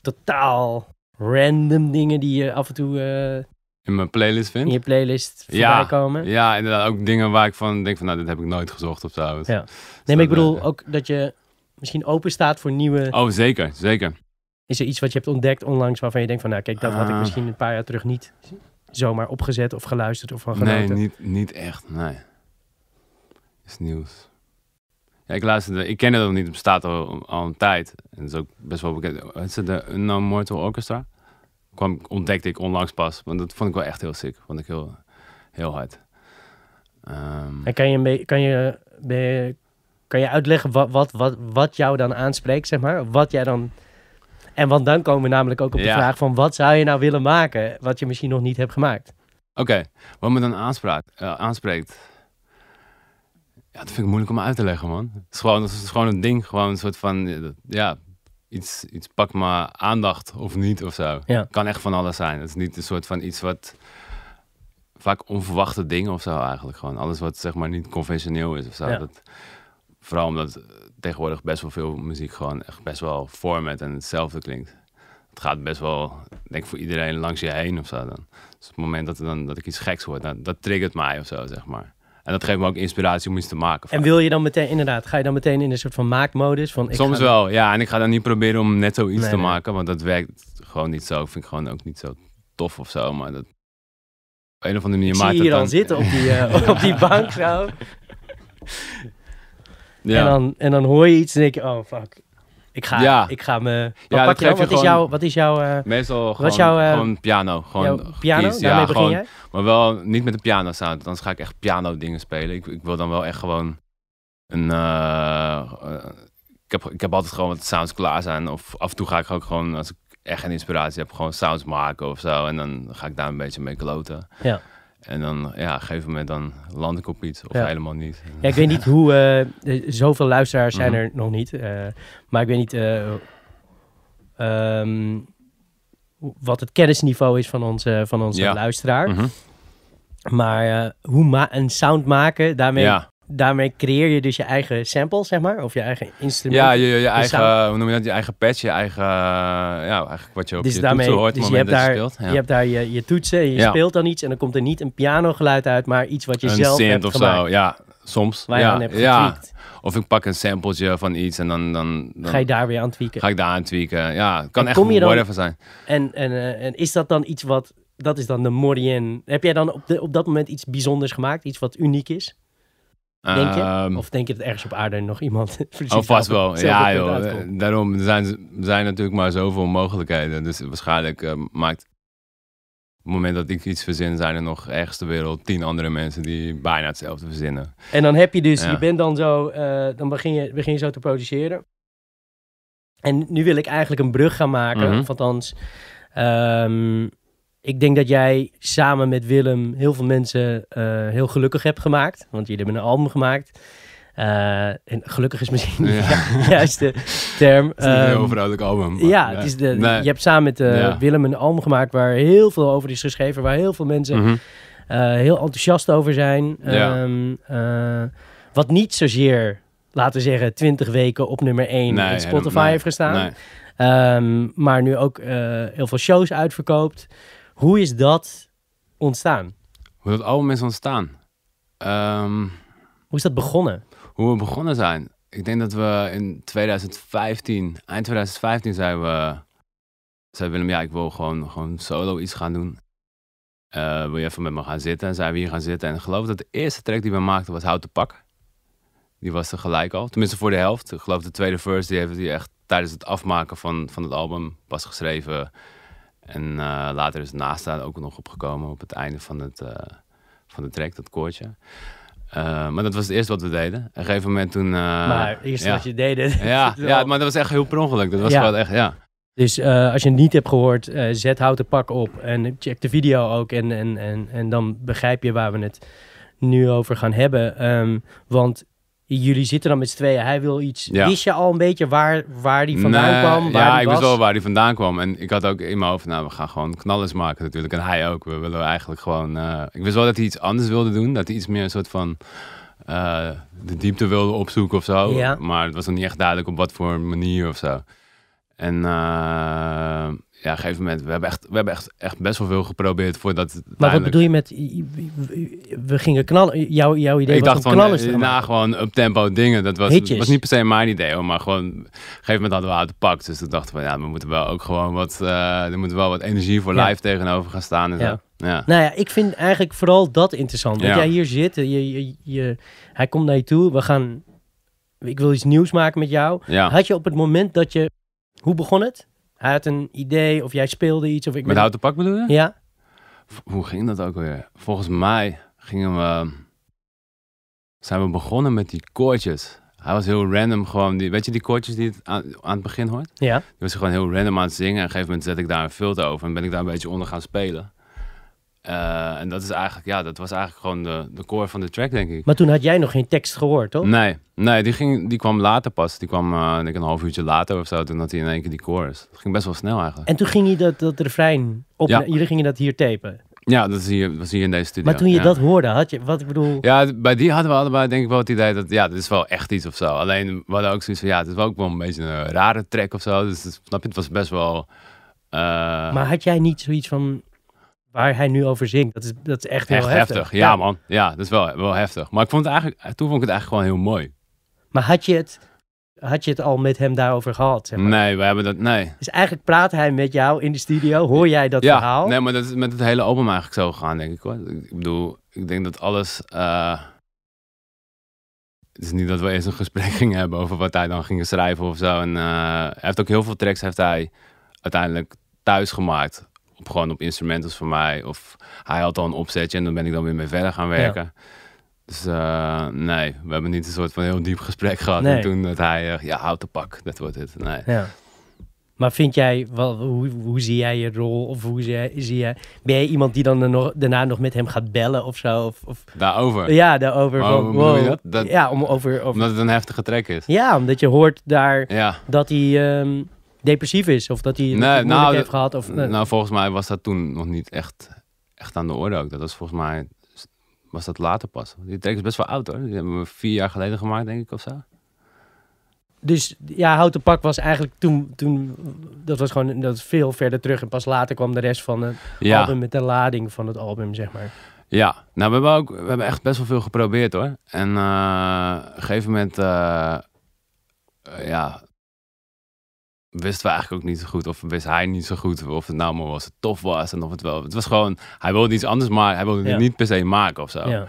totaal random dingen die je af en toe eh, In mijn playlist vind. in je playlist voorbij Ja, komen? Ja, inderdaad. Ook dingen waar ik van denk van, nou, dit heb ik nooit gezocht of zo. Ja. dus Nee, maar ik dat, bedoel eh, ook dat je misschien open staat voor nieuwe... Oh, zeker, zeker. Is er iets wat je hebt ontdekt onlangs waarvan je denkt van... Nou, kijk, dat had ik Ah. misschien een paar jaar terug niet zomaar opgezet of geluisterd of van Nee, genoten. niet, niet echt, nee. Is nieuws. Ja, ik luisterde, ik ken het nog niet, het bestaat al, al een tijd. En het is ook best wel bekend. Het is de Unknown Mortal Orchestra. Kwam, ontdekte ik onlangs pas, want dat vond ik wel echt heel sick. Vond ik heel, heel hard. Ehm, En kan je, kan je, kan je uitleggen wat, wat, wat, wat jou dan aanspreekt, zeg maar? Wat jij dan... En want dan komen we namelijk ook op de Ja. vraag van... Wat zou je nou willen maken wat je misschien nog niet hebt gemaakt? Oké, wat me dan aanspraakt, eh, aanspreekt. Ja, dat vind ik moeilijk om uit te leggen, man. Het is gewoon, het is gewoon een ding, gewoon een soort van, eh, ja, iets, iets pakt me aandacht of niet of zo. Ja. Kan echt van alles zijn. Het is niet een soort van iets wat, vaak onverwachte dingen of zo eigenlijk. Gewoon alles wat zeg maar niet conventioneel is of zo. Ja. Dat, vooral omdat tegenwoordig best wel veel muziek gewoon echt best wel format en hetzelfde klinkt. Het gaat best wel, denk ik, voor iedereen langs je heen of zo dan. Dus op het moment dat, dan, dat ik iets geks hoor, dan, dat triggert mij of zo, zeg maar. En dat geeft me ook inspiratie om iets te maken. En wil je dan meteen, inderdaad, ga je dan meteen in een soort van maakmodus? Van, ik Soms ga- wel, ja. En ik ga dan niet proberen om net zoiets Nee, te nee. maken, want dat werkt gewoon niet zo. Vind ik gewoon ook niet zo tof of zo. Maar dat, op een of andere manier maakt zie je hier het al dan... zitten op die, eh, op die bank zo. Ja. En, dan, en dan hoor je iets en denk je, oh fuck. Ik ga, Ja. ik ga me... Wat, Ja, pak dat je dan? geef je wat, is jouw, wat is jouw, eh, Meestal gewoon, jouw, eh, gewoon piano. Gewoon jouw piano? keys, ja, begin gewoon, jij? Maar wel niet met de piano sound. Anders ga ik echt piano dingen spelen. Ik, ik wil dan wel echt gewoon een... eh, ik, heb, ik heb altijd gewoon wat sounds klaar zijn. Of af en toe ga ik ook gewoon, als ik echt geen inspiratie heb, gewoon sounds maken of zo. En dan ga ik daar een beetje mee kloten. Ja. En dan, ja, op een gegeven moment dan land ik op iets. Of Ja. helemaal niet. Ja, ik weet niet hoe... eh, zoveel luisteraars zijn Mhm. er nog niet. eh, maar ik weet niet eh, ehm, wat het kennisniveau is van onze, van onze Ja. luisteraar. Mhm. Maar hoe ma een sound maken, daarmee, Ja, daarmee creëer je dus je eigen sample, zeg maar. Of je eigen instrument. ja je, je, je eigen, sound- hoe noem je dat? Je eigen patch, je eigen, eh, ja, eigenlijk wat je op Dus je daarmee, toetsen hoort. dus je hebt, daar, je speelt. Ja. je hebt daar je, je toetsen en je Ja. speelt dan iets en dan komt er niet een pianogeluid uit, maar iets wat je een zelf hebt of gemaakt. zo, ja. soms. waar ja. Of ik pak een sampletje van iets en dan, dan, dan Ga je daar weer aan tweaken. ga ik daar aan tweaken. Ja, het kan En echt dan- whatever zijn. En, en, eh, en is dat dan iets wat... Dat is dan de Morien. Heb jij dan op, de, op dat moment iets bijzonders gemaakt? Iets wat uniek is? Denk je? Ehm, Of denk je dat ergens op aarde nog iemand... Oh, vast wel. Ja, joh. Daarom zijn er zijn natuurlijk maar zoveel mogelijkheden. Dus waarschijnlijk eh, maakt. Op het moment dat ik iets verzin, zijn er nog ergens ter wereld tien andere mensen die bijna hetzelfde verzinnen. En dan heb je dus, Ja. je bent dan zo, eh, dan begin je, begin je zo te produceren. En nu wil ik eigenlijk een brug gaan maken. Mhm. Of althans, ehm, ik denk dat jij samen met Willem heel veel mensen eh, heel gelukkig hebt gemaakt. Want jullie hebben een album gemaakt. Eh, en gelukkig is misschien Ja. de juiste term. Het is een heel Ehm, album. maar- ja, nee. het is de, Nee. je hebt samen met eh, Ja. Willem een album gemaakt waar heel veel over is geschreven. Waar heel veel mensen Mhm. heel enthousiast over zijn. Ja. Ehm, eh, wat niet zozeer, laten we zeggen, 20 weken op nummer 1 Nee, in Spotify heeft gestaan. Ehm, maar nu ook heel veel shows uitverkoopt. Hoe is dat ontstaan? Hoe dat album is ontstaan. Ehm, Hoe is dat begonnen? hoe we begonnen zijn. Ik denk dat we in 2015, eind 2015 zijn we, zei Willem, ja, ik wil gewoon, gewoon solo iets gaan doen. Eh, wil je even met me gaan zitten? En zijn we hier gaan zitten. En ik geloof dat de eerste track die we maakten was Houten Pak. Die was er gelijk al. Tenminste voor de helft. Ik geloof de tweede verse, die heeft hij echt tijdens het afmaken van, van het album pas geschreven. En eh, later is het naast daar ook nog opgekomen op het einde van, het, eh, van de track, dat koortje. Eh, maar dat was het eerste wat we deden. Op een gegeven moment toen... maar het eerste ja. wat je deed. ja, ja, maar dat was echt heel per ongeluk. Dat was Ja. echt, ja. Dus als je het niet hebt gehoord, eh, zet houten pak op en check de video ook. En, en, en, en dan begrijp je waar we het nu over gaan hebben. Ehm, want jullie zitten dan met z'n tweeën. Hij wil iets. Ja. Wist je al een beetje waar, waar die vandaan Nee, kwam? Waar ja, die ik was? wist wel waar hij vandaan kwam. En ik had ook in mijn hoofd, nou, we gaan gewoon knallers maken natuurlijk. En hij ook. We willen eigenlijk gewoon... eh, ik wist wel dat hij iets anders wilde doen. Dat hij iets meer een soort van... eh, de diepte wilde opzoeken of zo. Ja. Maar het was nog niet echt duidelijk op wat voor manier of zo. En eh, ja, op een gegeven moment... We hebben echt, we hebben echt, echt best wel veel geprobeerd voordat het Maar wat bedoel je met. We gingen knallen. Jouw, jouw idee ik was dacht om van, eh, na gewoon up-tempo dingen. Dat was, Hitjes. was niet per se mijn idee, hoor, maar gewoon... Op een gegeven moment hadden we uitgepakt. Dus toen dachten we, ja, we moeten wel ook gewoon wat... eh, er moet wel wat energie voor Ja. live tegenover gaan staan en Ja. zo. Ja. Nou ja, ik vind eigenlijk vooral dat interessant. Dat Ja. jij hier zit, je, je, je, hij komt naar je toe, we gaan, ik wil iets nieuws maken met jou. ja. Had je op het moment dat je, hoe begon het? Hij had een idee of jij speelde iets of ik Met houten pak bedoel je? Ja, V- Hoe ging dat ook weer? Volgens mij gingen we... Zijn we begonnen met die koortjes. Hij was heel random gewoon. Die, weet je die koortjes die het aan, aan het begin hoort? ja. Die was gewoon heel random aan het zingen. En op een gegeven moment zet ik daar een filter over. En ben ik daar een beetje onder gaan spelen. Eh, en dat is eigenlijk, ja, dat was eigenlijk gewoon de, de core van de track, denk ik. Maar toen had jij nog geen tekst gehoord, toch? Nee, nee die, ging, die kwam later pas. Die kwam eh, denk ik een half uurtje later of zo. Toen had hij in één keer die chorus. Dat ging best wel snel eigenlijk. En toen ging je dat, dat refrein op, Ja. jullie gingen dat hier tapen. Ja, dat is hier, was hier in deze studio. Maar toen je ja. dat hoorde, had je, wat ik bedoel, Ja, bij die hadden we allebei denk ik wel het idee dat, ja, dit is wel echt iets of zo. Alleen, we hadden ook zoiets van, ja, het is wel ook wel een beetje een rare track of zo. Dus het- snap je, het was best wel... eh, maar had jij niet zoiets van, waar hij nu over zingt, dat is, dat is echt heel echt heftig. heftig. Ja, man. Ja, dat is wel, wel heftig. Maar ik vond het eigenlijk, toen vond ik het eigenlijk gewoon heel mooi. Maar had je het, had je het al met hem daarover gehad? Zeg maar? Nee, we hebben dat, nee. Dus eigenlijk praat hij met jou in de studio. Hoor jij dat ja, verhaal? nee, maar dat is met het hele album eigenlijk zo gegaan, denk ik hoor. Ik bedoel, ik denk dat alles... eh, het is niet dat we eerst een gesprek gingen hebben over wat hij dan ging schrijven of zo. En eh, hij heeft ook heel veel tracks heeft hij uiteindelijk thuis gemaakt. Gewoon op instrumentals van mij. Of hij had al een opzetje en dan ben ik dan weer mee verder gaan werken. Dus eh, nee, we hebben niet een soort van heel diep gesprek gehad. Nee. En toen dat hij, eh, ja, houd de pak, dat wordt het. Nee. Ja. Maar vind jij, wel, hoe, hoe zie jij je rol? Of hoe zie jij, zie jij, ben jij iemand die dan nog, daarna nog met hem gaat bellen of zo? Of, of, Daarover. ja, daarover Maar van, wow. dat? Dat- Ja, om over, over, Omdat het een heftige track is. ja, omdat je hoort daar Ja. dat hij ehm, depressief is. Of dat hij Nee, moeilijk nou, heeft gehad. Of, eh, Nou, volgens mij was dat toen nog niet echt, echt aan de orde ook. Dat was volgens mij, was dat later pas. Die track is best wel oud hoor. Die hebben we vier jaar geleden gemaakt, denk ik, of zo. Dus ja, Houten Pak was eigenlijk toen, toen dat was gewoon dat veel verder terug. En pas later kwam de rest van het Ja, album met de lading van het album, zeg maar. Ja, nou we hebben ook we hebben echt best wel veel geprobeerd hoor. En eh, op een gegeven moment, eh, ja, wisten we eigenlijk ook niet zo goed. Of wist hij niet zo goed of het nou maar was het tof was. En of het wel, het was gewoon, hij wilde iets anders maar hij wilde Ja. het niet per se maken of zo. Ja.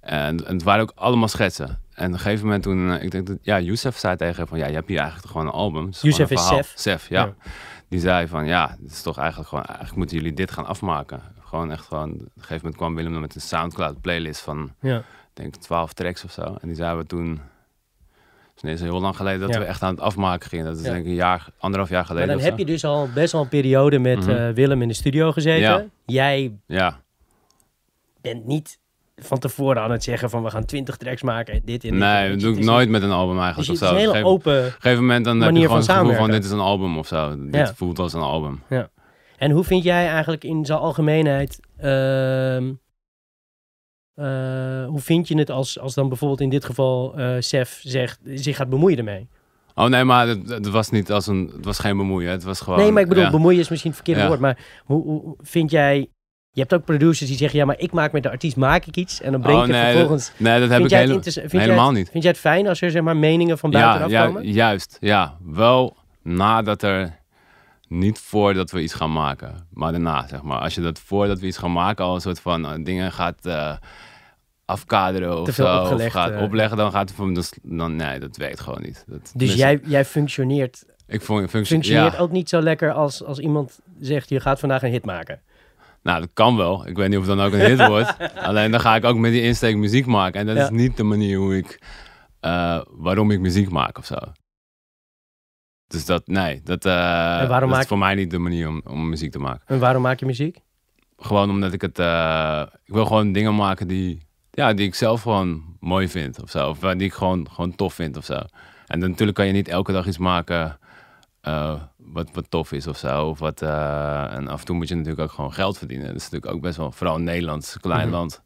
En, en het waren ook allemaal schetsen. En op een gegeven moment toen, eh, ik denk dat, ja, Youssef zei tegen hem van, ja, je hebt hier eigenlijk gewoon een album. Youssef is. Sef. Sef, ja. Ja. Die zei van, ja, het is toch eigenlijk gewoon, eigenlijk moeten jullie dit gaan afmaken. Gewoon echt gewoon, op een gegeven moment kwam Willem dan met een Soundcloud playlist van, Ja. ik denk 12 tracks of zo. En die zeiden we toen, het is heel lang geleden dat Ja. we echt aan het afmaken gingen. Dat is Ja. denk ik een jaar, anderhalf jaar Maar geleden dan of heb je dus al best wel een periode met Mhm. eh, Willem in de studio gezeten. Ja. Jij Ja, bent niet van tevoren aan het zeggen van we gaan 20 tracks maken en dit en dit. nee, dat doe ik is nooit met een album eigenlijk Dus of het is zo. een hele Geef- open... Op een gegeven moment dan heb je gewoon van het gevoel van samenwerken. dit is een album of zo. Dit Ja. voelt als een album. En hoe vind jij eigenlijk in zijn algemeenheid... ehm, eh, hoe vind je het als, als dan bijvoorbeeld in dit geval eh Sef zegt, zich gaat bemoeien ermee? Oh nee, maar het, het was niet als een, het was geen bemoeien. Het was gewoon. nee, maar ik bedoel, ja. bemoeien is misschien het verkeerde Ja. woord. Maar hoe, hoe vind jij... Je hebt ook producers die zeggen, ja, maar ik maak met de artiest maak ik iets. En dan breng Oh, ik het vervolgens... Nee, dat heb Vind ik hele- vind helemaal het- niet. Vind jij het fijn als er zeg maar meningen van Ja, buitenaf ja, komen? juist. Ja, wel nadat er niet voordat we iets gaan maken, maar daarna zeg maar. Als je dat voordat we iets gaan maken al een soort van eh, dingen gaat eh, afkaderen of zo, opgelegd, of gaat eh. opleggen, dan gaat het van dan, dan nee, dat werkt gewoon niet. Dat, Dus jij, jij functioneert, ik vond functie, functioneert ja, ook niet zo lekker als, als iemand zegt, je gaat vandaag een hit maken. Nou, dat kan wel. Ik weet niet of het dan ook een hit wordt. Alleen dan ga ik ook met die insteek muziek maken. En dat Ja. is niet de manier hoe ik, eh, waarom ik muziek maak of zo. Dus dat, nee, dat, eh, dat maak- is voor mij niet de manier om, om muziek te maken. En waarom maak je muziek? Gewoon omdat ik het, ik wil gewoon dingen maken die, ja, die ik zelf gewoon mooi vind of zo. Of eh, die ik gewoon, gewoon tof vind of zo. En dan, natuurlijk kan je niet elke dag iets maken eh, wat, wat tof is of zo. Of wat, eh, en af en toe moet je natuurlijk ook gewoon geld verdienen. Dat is natuurlijk ook best wel, vooral in Nederland, klein Mhm. land.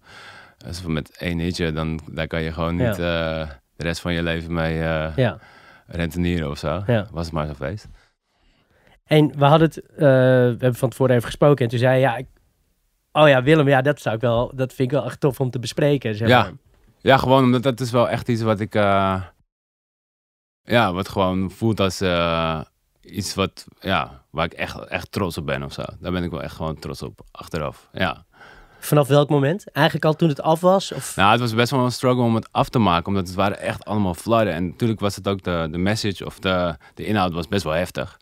Dus met één hitje, dan daar kan je gewoon niet de rest van je leven mee Ja. rentenieren of zo. Ja. Was het maar zo feest. En we hadden het, we hebben van tevoren even gesproken en toen zei je, ja, ik, oh ja, Willem, ja, dat zou ik wel, dat vind ik wel echt tof om te bespreken. Zeg Ja. maar. Ja, gewoon omdat dat is wel echt iets wat ik... eh, ja, wat gewoon voelt als eh, iets wat... Ja, waar ik echt, echt trots op ben of zo. Daar ben ik wel echt gewoon trots op, achteraf. Ja. Vanaf welk moment? Eigenlijk al toen het af was? Of... Nou, het was best wel een struggle om het af te maken. Omdat het waren echt allemaal fladden. En natuurlijk was het ook de, de message of de, de inhoud was best wel heftig.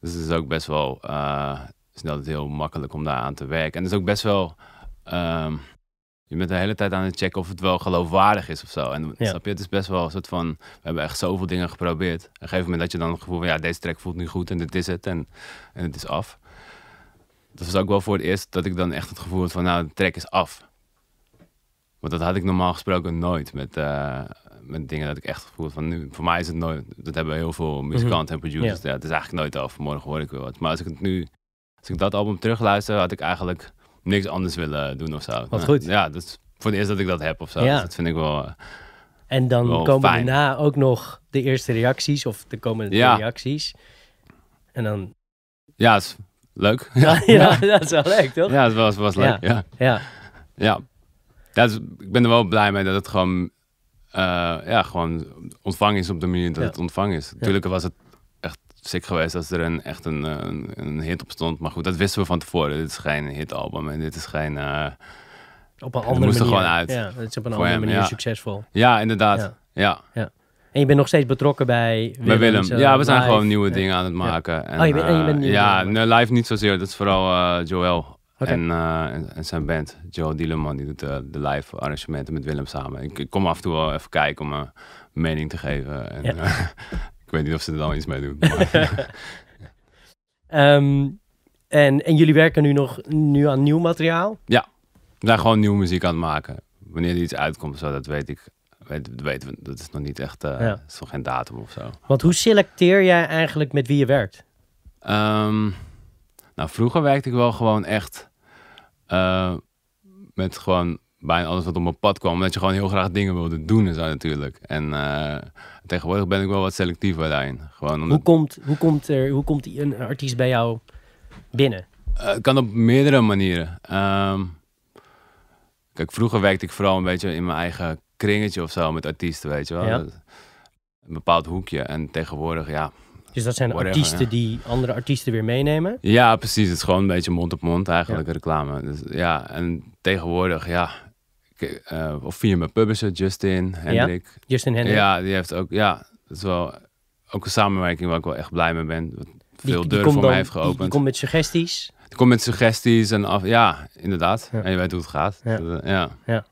Dus het is ook best wel... eh, is niet altijd heel makkelijk om daar aan te werken. En het is ook best wel... ehm, je bent de hele tijd aan het checken of het wel geloofwaardig is of zo. En Ja. snap je, het is best wel een soort van... We hebben echt zoveel dingen geprobeerd. Op een gegeven moment dat je dan het gevoel van... Ja, deze track voelt nu goed en dit is het. En, en het is af. Dat was ook wel voor het eerst dat ik dan echt het gevoel had van... Nou, de track is af. Want dat had ik normaal gesproken nooit met, eh, met dingen dat ik echt gevoel had van nu. Voor mij is het nooit. Dat hebben heel veel muzikanten en producers. Ja. het is eigenlijk nooit af. Morgen hoor ik weer wat. Maar als ik het nu, als ik dat album terugluister, had ik eigenlijk niks anders willen doen of zo. Wat Nou, goed. Ja, dat is voor het eerst dat ik dat heb of zo. Ja. Dus dat vind ik wel. eh, En dan Wel komen fijn. daarna ook nog de eerste reacties of de komende Ja. reacties. En dan, ja, is leuk. ja, ja, dat is wel leuk, toch? Ja, het was, was leuk. Ja. Ja. Ja. Dus ik ben er wel blij mee dat het gewoon, eh, ja, gewoon ontvangen is op de manier dat het ontvangen is. Natuurlijk was het sick geweest als er een, echt een, eh, een, een hit op stond. Maar goed, dat wisten we van tevoren. Dit is geen hitalbum en dit is geen... eh, Op een andere moest er manier. gewoon uit. Ja, het is op een andere hem, manier ja. succesvol. Ja, inderdaad. Ja. Ja, En je bent nog steeds betrokken bij Willem. bij Willem. zo Ja, we zijn live. gewoon nieuwe dingen aan het maken. En, Oh, je bent- en je bent eh, nieuwe Ja, nee, live niet zozeer. Dat is vooral eh, Joël. Oké. En, eh, en, en zijn band, Joel Dieleman, die doet de, live arrangementen met Willem samen. Ik, ik kom af en toe wel even kijken om mijn mening te geven. En, Ja. eh, ik weet niet of ze er dan iets mee doen. Maar, Ehm, en, en jullie werken nu nog nu aan nieuw materiaal? we zijn gewoon nieuwe muziek aan het maken. Wanneer er iets uitkomt, zo, dat weet ik. Weet, weten we. Dat is nog niet echt. Ja. dat is nog geen datum of zo. Want hoe selecteer jij eigenlijk met wie je werkt? Ehm, nou, vroeger werkte ik wel gewoon echt eh, met gewoon bijna alles wat op mijn pad kwam. Omdat je gewoon heel graag dingen wilde doen en zo natuurlijk. En eh, tegenwoordig ben ik wel wat selectiever daarin. Gewoon omdat, Hoe komt, hoe komt, er, hoe komt een artiest bij jou binnen? Eh, het kan op meerdere manieren. Ehm, Kijk, vroeger werkte ik vooral een beetje in mijn eigen kringetje of zo met artiesten, weet je wel. Ja. Een bepaald hoekje. En tegenwoordig, ja. Dus dat zijn Whatever, artiesten ja. die andere artiesten weer meenemen. Ja, precies. Het is gewoon een beetje mond op mond eigenlijk, reclame. Dus, ja, en tegenwoordig, ja. Eh, of via mijn publisher, Justin, Hendrik. Justin Hendrik. Ja, die heeft ook, ja, dat is wel ook een samenwerking waar ik wel echt blij mee ben. Wat veel die deuren voor dan- mij heeft geopend. Die, komt met suggesties. Die komt met suggesties en af, ja, inderdaad. Ja. En je weet hoe het gaat. Ja. Dat, eh, ja. Ja.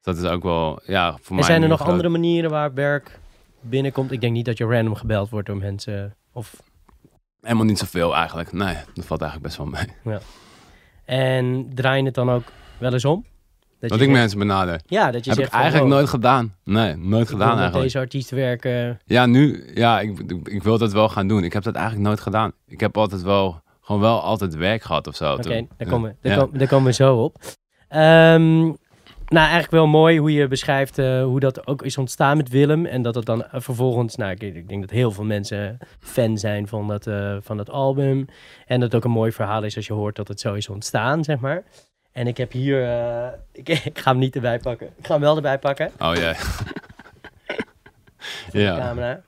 Dat is ook wel, ja, voor mij. En zijn er nog groot- andere manieren waar werk binnenkomt? Ik denk niet dat je random gebeld wordt door mensen. Of, Helemaal niet zoveel eigenlijk. Nee, dat valt eigenlijk best wel mee. en draai je het dan ook wel eens om? Dat ik zegt- mensen benader. Ja, dat je Heb zegt ik eigenlijk wow, nooit gedaan. Nee, nooit gedaan met eigenlijk. deze artiest werken. Ja, nu, ja, ik, ik, wil dat wel gaan doen. Ik heb dat eigenlijk nooit gedaan. Ik heb altijd wel, gewoon wel altijd werk gehad of zo. Oké, daar, komen, we- daar, Ja. daar komen we zo op. Ehm, nou, eigenlijk wel mooi hoe je beschrijft eh, hoe dat ook is ontstaan met Willem. En dat het dan eh, vervolgens, nou, ik, ik denk dat heel veel mensen fan zijn van dat, eh, van dat album. En dat het ook een mooi verhaal is als je hoort dat het zo is ontstaan, zeg maar. En ik heb hier, eh, ik, ik ga hem niet erbij pakken. Ik ga hem wel erbij pakken. Oh jee. de ja. camera.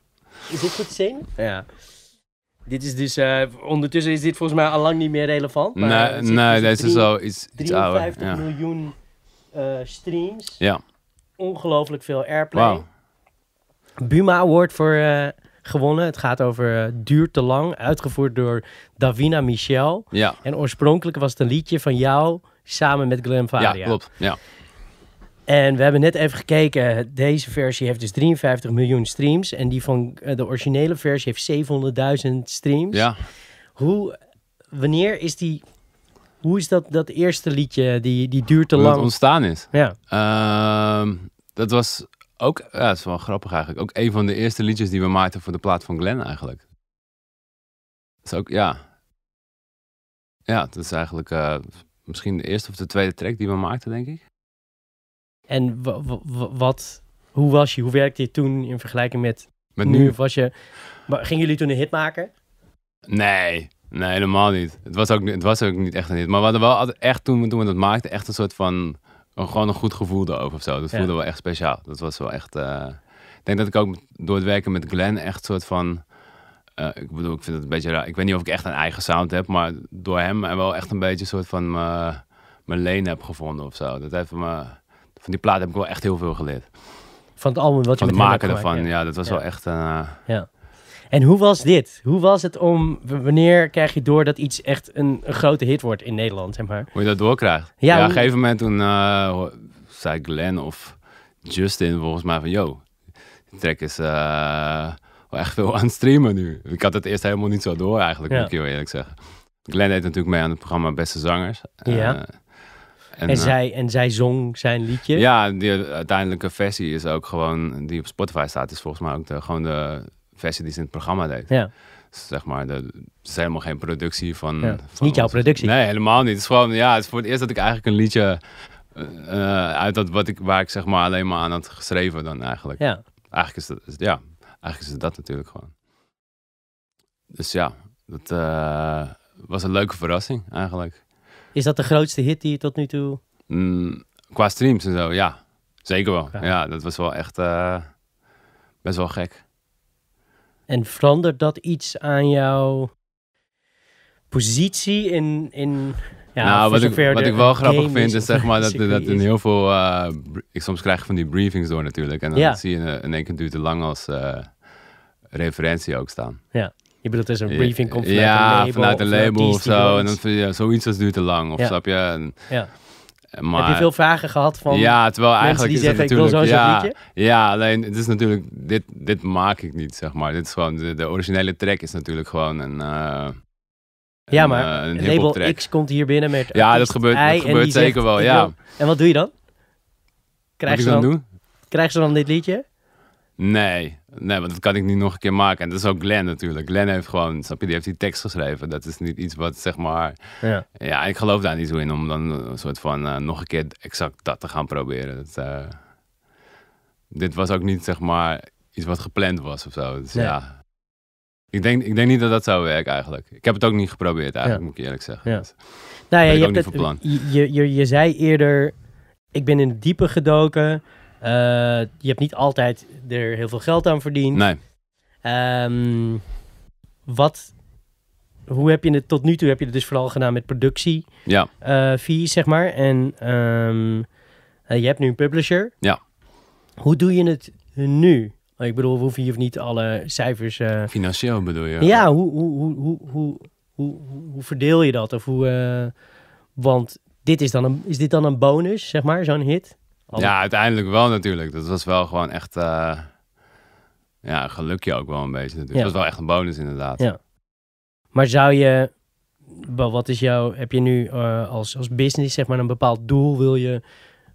Is dit goed te zien? Ja. Dit is dus, eh, ondertussen is dit volgens mij al lang niet meer relevant. Maar Nee, nee dus deze is wel iets, iets ouder. 53 Ja. miljoen eh, streams. ja, Ongelooflijk veel airplay. wauw. Buma Award voor eh, gewonnen. Het gaat over Duurt te lang. Uitgevoerd door Davina Michel. Ja. En oorspronkelijk was het een liedje van jou samen met Glenn Varia. ja, klopt. Ja. En we hebben net even gekeken. Deze versie heeft dus 53 miljoen streams. En die van eh, de originele versie heeft 700.000 streams. ja. Hoe, wanneer is die... Hoe is dat, dat eerste liedje? Die, die duurt te Hoe lang. ontstaan is. Ja. Ehm, dat was ook, ja, dat is wel grappig eigenlijk. Ook een van de eerste liedjes die we maakten voor de plaat van Glenn eigenlijk. Dat is ook, ja. Ja, dat is eigenlijk eh, misschien de eerste of de tweede track die we maakten, denk ik. En wa- wa- wa- wat, hoe was je? Hoe werkte je toen in vergelijking met, Met nu? nu? Of was je, gingen jullie toen een hit maken? Nee, nee, helemaal niet. Het was ook, niet- het was ook niet echt een hit. Maar we hadden wel altijd echt, toen, we- toen we dat maakten, echt een soort van, een- gewoon een goed gevoel erover of zo. Dat Ja. voelde wel echt speciaal. Dat was wel echt, eh, ik denk dat ik ook door het werken met Glenn echt soort van, eh, ik bedoel, ik vind het een beetje raar. Ik weet niet of ik echt een eigen sound heb, maar door hem wel echt een beetje een soort van mijn lane heb gevonden of zo. Dat heeft me, van die plaat heb ik wel echt heel veel geleerd. Van het album wat je Van het maken ervan, gemaakt, ja. dat was Ja. wel echt, eh, ja. En hoe was dit? Hoe was het om, wanneer krijg je door dat iets echt een, een grote hit wordt in Nederland, zeg maar? Hoe je dat doorkrijgt. Ja, Ja, op een gegeven moment toen eh, zei Glenn of Justin volgens mij van... Yo, die track is wel echt veel aan het streamen nu. Ik had het eerst helemaal niet zo door eigenlijk, Ja. moet ik heel eerlijk zeggen. Glenn deed natuurlijk mee aan het programma Beste Zangers. Ja. Eh, En, eh, zij, en zij zong zijn liedje? Ja, die uiteindelijke versie is ook gewoon... Die op Spotify staat, is volgens mij ook de, gewoon de versie die ze in het programma deed. Ja. Dus zeg maar, de, het is helemaal geen productie van... Ja, van niet jouw ons. productie. Nee, helemaal niet. Het is gewoon, ja, het is voor het eerst dat ik eigenlijk een liedje eh, uit dat wat ik, waar ik zeg maar alleen maar aan had geschreven dan eigenlijk. Ja. Eigenlijk is dat, ja, eigenlijk is het dat natuurlijk gewoon. Dus ja, dat eh, was een leuke verrassing eigenlijk. Is dat de grootste hit die je tot nu toe... Mm, qua streams en zo, ja. Zeker wel. Ja. Ja, dat was wel echt eh, best wel gek. En verandert dat iets aan jouw positie in... in ja, nou, wat ik, wat ik wel grappig vind, is zeg maar dat, dat in heel veel... eh, ik soms krijg van die briefings door natuurlijk. En dan Ja. zie je in, één keer duurt het lang als referentie ook staan. Je bedoelt, er is een briefing komt vanuit ja, een label. vanuit een label of zo. En dan je zoiets als duurt te lang. Of Ja. snap je? En, Ja. maar, Heb je veel vragen gehad van... ja, terwijl eigenlijk die is het zeggen, ik wil zo zo'n ja, liedje? ja, alleen het is natuurlijk... Dit, dit maak ik niet, zeg maar. Dit is gewoon... De, de originele track is natuurlijk gewoon een... eh, Ja, een, maar eh, een label track. X komt hier binnen met Ja, dat gebeurt- dat gebeurt zegt, zeker wel, ja. wil- En wat doe je dan? Wat Krijg ik ze dan dan, doe? krijg ze dan dit liedje? Nee, nee, want dat kan ik niet nog een keer maken. En dat is ook Glenn natuurlijk. Glenn heeft gewoon, snap je, die heeft die tekst geschreven. Dat is niet iets wat, zeg maar... Ja. Ja, ik geloof daar niet zo in om dan een soort van eh, nog een keer exact dat te gaan proberen. Dat, eh, dit was ook niet, zeg maar, iets wat gepland was of zo. Dus Nee. ja, ik denk, ik denk niet dat dat zou werken eigenlijk. Ik heb het ook niet geprobeerd eigenlijk, Ja. moet ik eerlijk zeggen. Ja. Dus- Nou ja, je, hebt het, je, je, je zei eerder, ik ben in het diepe gedoken. Eh, je hebt niet altijd er heel veel geld aan verdiend. Nee. Ehm, wat, hoe heb je het tot nu toe? Heb je het dus vooral gedaan met productie? Ja. Eh, uh, fees, zeg maar. En ehm, eh, je hebt nu een publisher. Ja. Hoe doe je het nu? Ik bedoel, we hoeven hier niet alle cijfers... Financieel bedoel je? Ja, hoe, hoe, hoe, hoe, hoe, hoe, verdeel je dat? Of hoe, want dit is, dan een, is dit dan een bonus, zeg maar, zo'n hit? Ja, uiteindelijk wel natuurlijk. Dat was wel gewoon echt... eh, ja, gelukje ook wel een beetje natuurlijk. Ja. Dat was wel echt een bonus inderdaad. Ja. Maar zou je, wel, wat is jouw, heb je nu eh, als, als business zeg maar een bepaald doel? Wil je,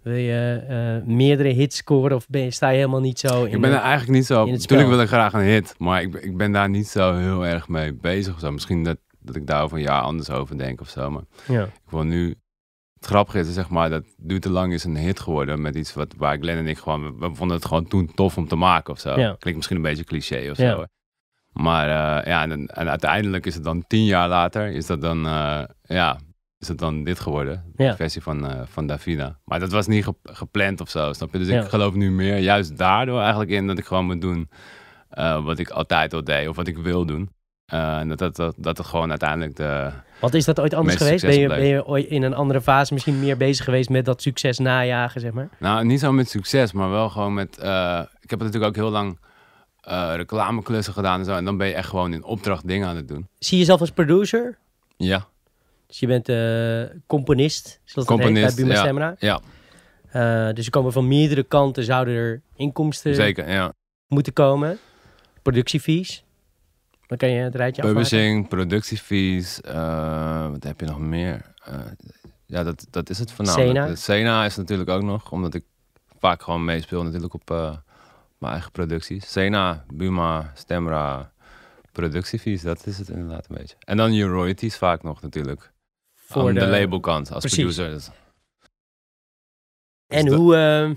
wil je eh, meerdere hits scoren of ben je, sta je helemaal niet zo in Ik ben er eigenlijk niet zo... Natuurlijk wil ik graag een hit, maar ik, ben- ik ben daar niet zo heel erg mee bezig of zo. Misschien dat, dat ik daar over een jaar anders over denk of zo, maar... ja. Ik wil nu. Het grappige is, zeg maar, dat Duurt te lang is een hit geworden met iets wat waar Glenn en ik gewoon, we, we vonden het gewoon toen tof om te maken of zo. Ja. Klinkt misschien een beetje cliché of Ja. zo. Maar eh, ja, en, en uiteindelijk is het dan tien jaar later, is dat dan, eh, ja, is het dan dit geworden. Ja. De versie van, eh, van Davina. Maar dat was niet ge- gepland of zo, snap je? Dus ik geloof nu meer, juist daardoor eigenlijk in, dat ik gewoon moet doen wat ik altijd al deed of wat ik wil doen. Eh, en dat, dat, dat, dat het gewoon uiteindelijk de, Want is dat ooit anders geweest? Ben je, ben je ooit in een andere fase misschien meer bezig geweest met dat succes najagen, zeg maar? Nou, niet zo met succes, maar wel gewoon met. eh, ik heb natuurlijk ook heel lang eh, reclameklussen gedaan en zo. En dan ben je echt gewoon in opdracht dingen aan het doen. Zie je jezelf als producer? Ja, Dus je bent componist, zoals dat heet Componist, bij Buma ja. Ja dus er komen van meerdere kanten, zouden er inkomsten zeker. Ja. moeten komen. Productiefees. Dan kan je het rijtje afmaken. Publishing, productiefees. eh, wat heb je nog meer? Eh, ja, dat, dat is het voornamelijk. Sena. Is natuurlijk ook nog, omdat ik vaak gewoon meespeel natuurlijk op eh, mijn eigen producties. Sena, Buma, Stemra, productiefees, dat is het inderdaad een beetje. En dan je royalties vaak nog natuurlijk. Voor aan de, de- labelkant als Precies. producer. Dus- En dat- hoe,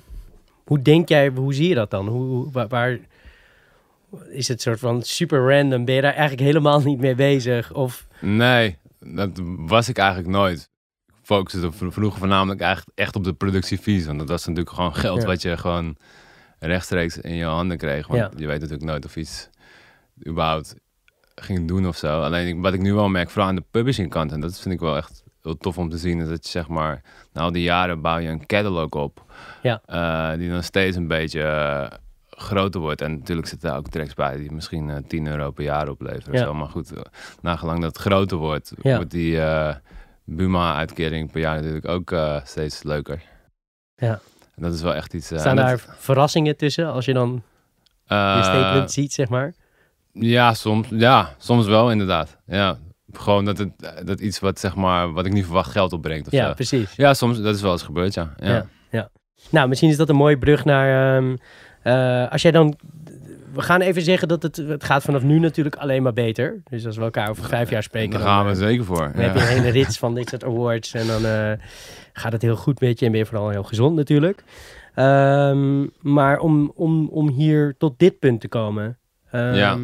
hoe denk jij, hoe zie je dat dan? Hoe, hoe- waar, waar- is het soort van super random? Ben je daar eigenlijk helemaal niet mee bezig? Of Nee, dat was ik eigenlijk nooit. Ik focuste vro- vroeger voornamelijk eigenlijk echt op de productiefees. Want dat was natuurlijk gewoon geld Ja. wat je gewoon rechtstreeks in je handen kreeg. Want Ja. je weet natuurlijk nooit of iets überhaupt ging doen of zo. Alleen wat ik nu wel merk, vooral aan de publishing kant, en dat vind ik wel echt heel tof om te zien, is dat je zeg maar, na al die jaren bouw je een catalog op. Ja. eh, die dan steeds een beetje eh, groter wordt. En natuurlijk zitten daar ook tracks bij die misschien eh 10 euro per jaar opleveren. Ja. of Zo. Maar goed, eh, nagelang dat het groter wordt, Ja. wordt die eh, Buma-uitkering per jaar natuurlijk ook steeds leuker. Ja. En dat is wel echt iets... staan daar dat- verrassingen tussen als je dan je statement ziet, zeg maar? Ja, soms, ja, soms wel inderdaad. Ja, gewoon dat, het, dat iets wat, zeg maar, wat ik niet verwacht geld opbrengt of Ja, zo. precies. Ja, soms, dat is wel eens gebeurd, ja. ja. Ja. ja. Nou, misschien is dat een mooie brug naar... ehm, eh, als jij dan... We gaan even zeggen dat het, het gaat vanaf nu natuurlijk alleen maar beter. Dus als we elkaar over vijf jaar spreken... Daar gaan we eh, zeker voor. Dan ja. heb je een hele rits van dit soort awards. En dan eh, gaat het heel goed met je. En ben je vooral heel gezond natuurlijk. Ehm, maar om, om, om hier tot dit punt te komen. ehm, Ja.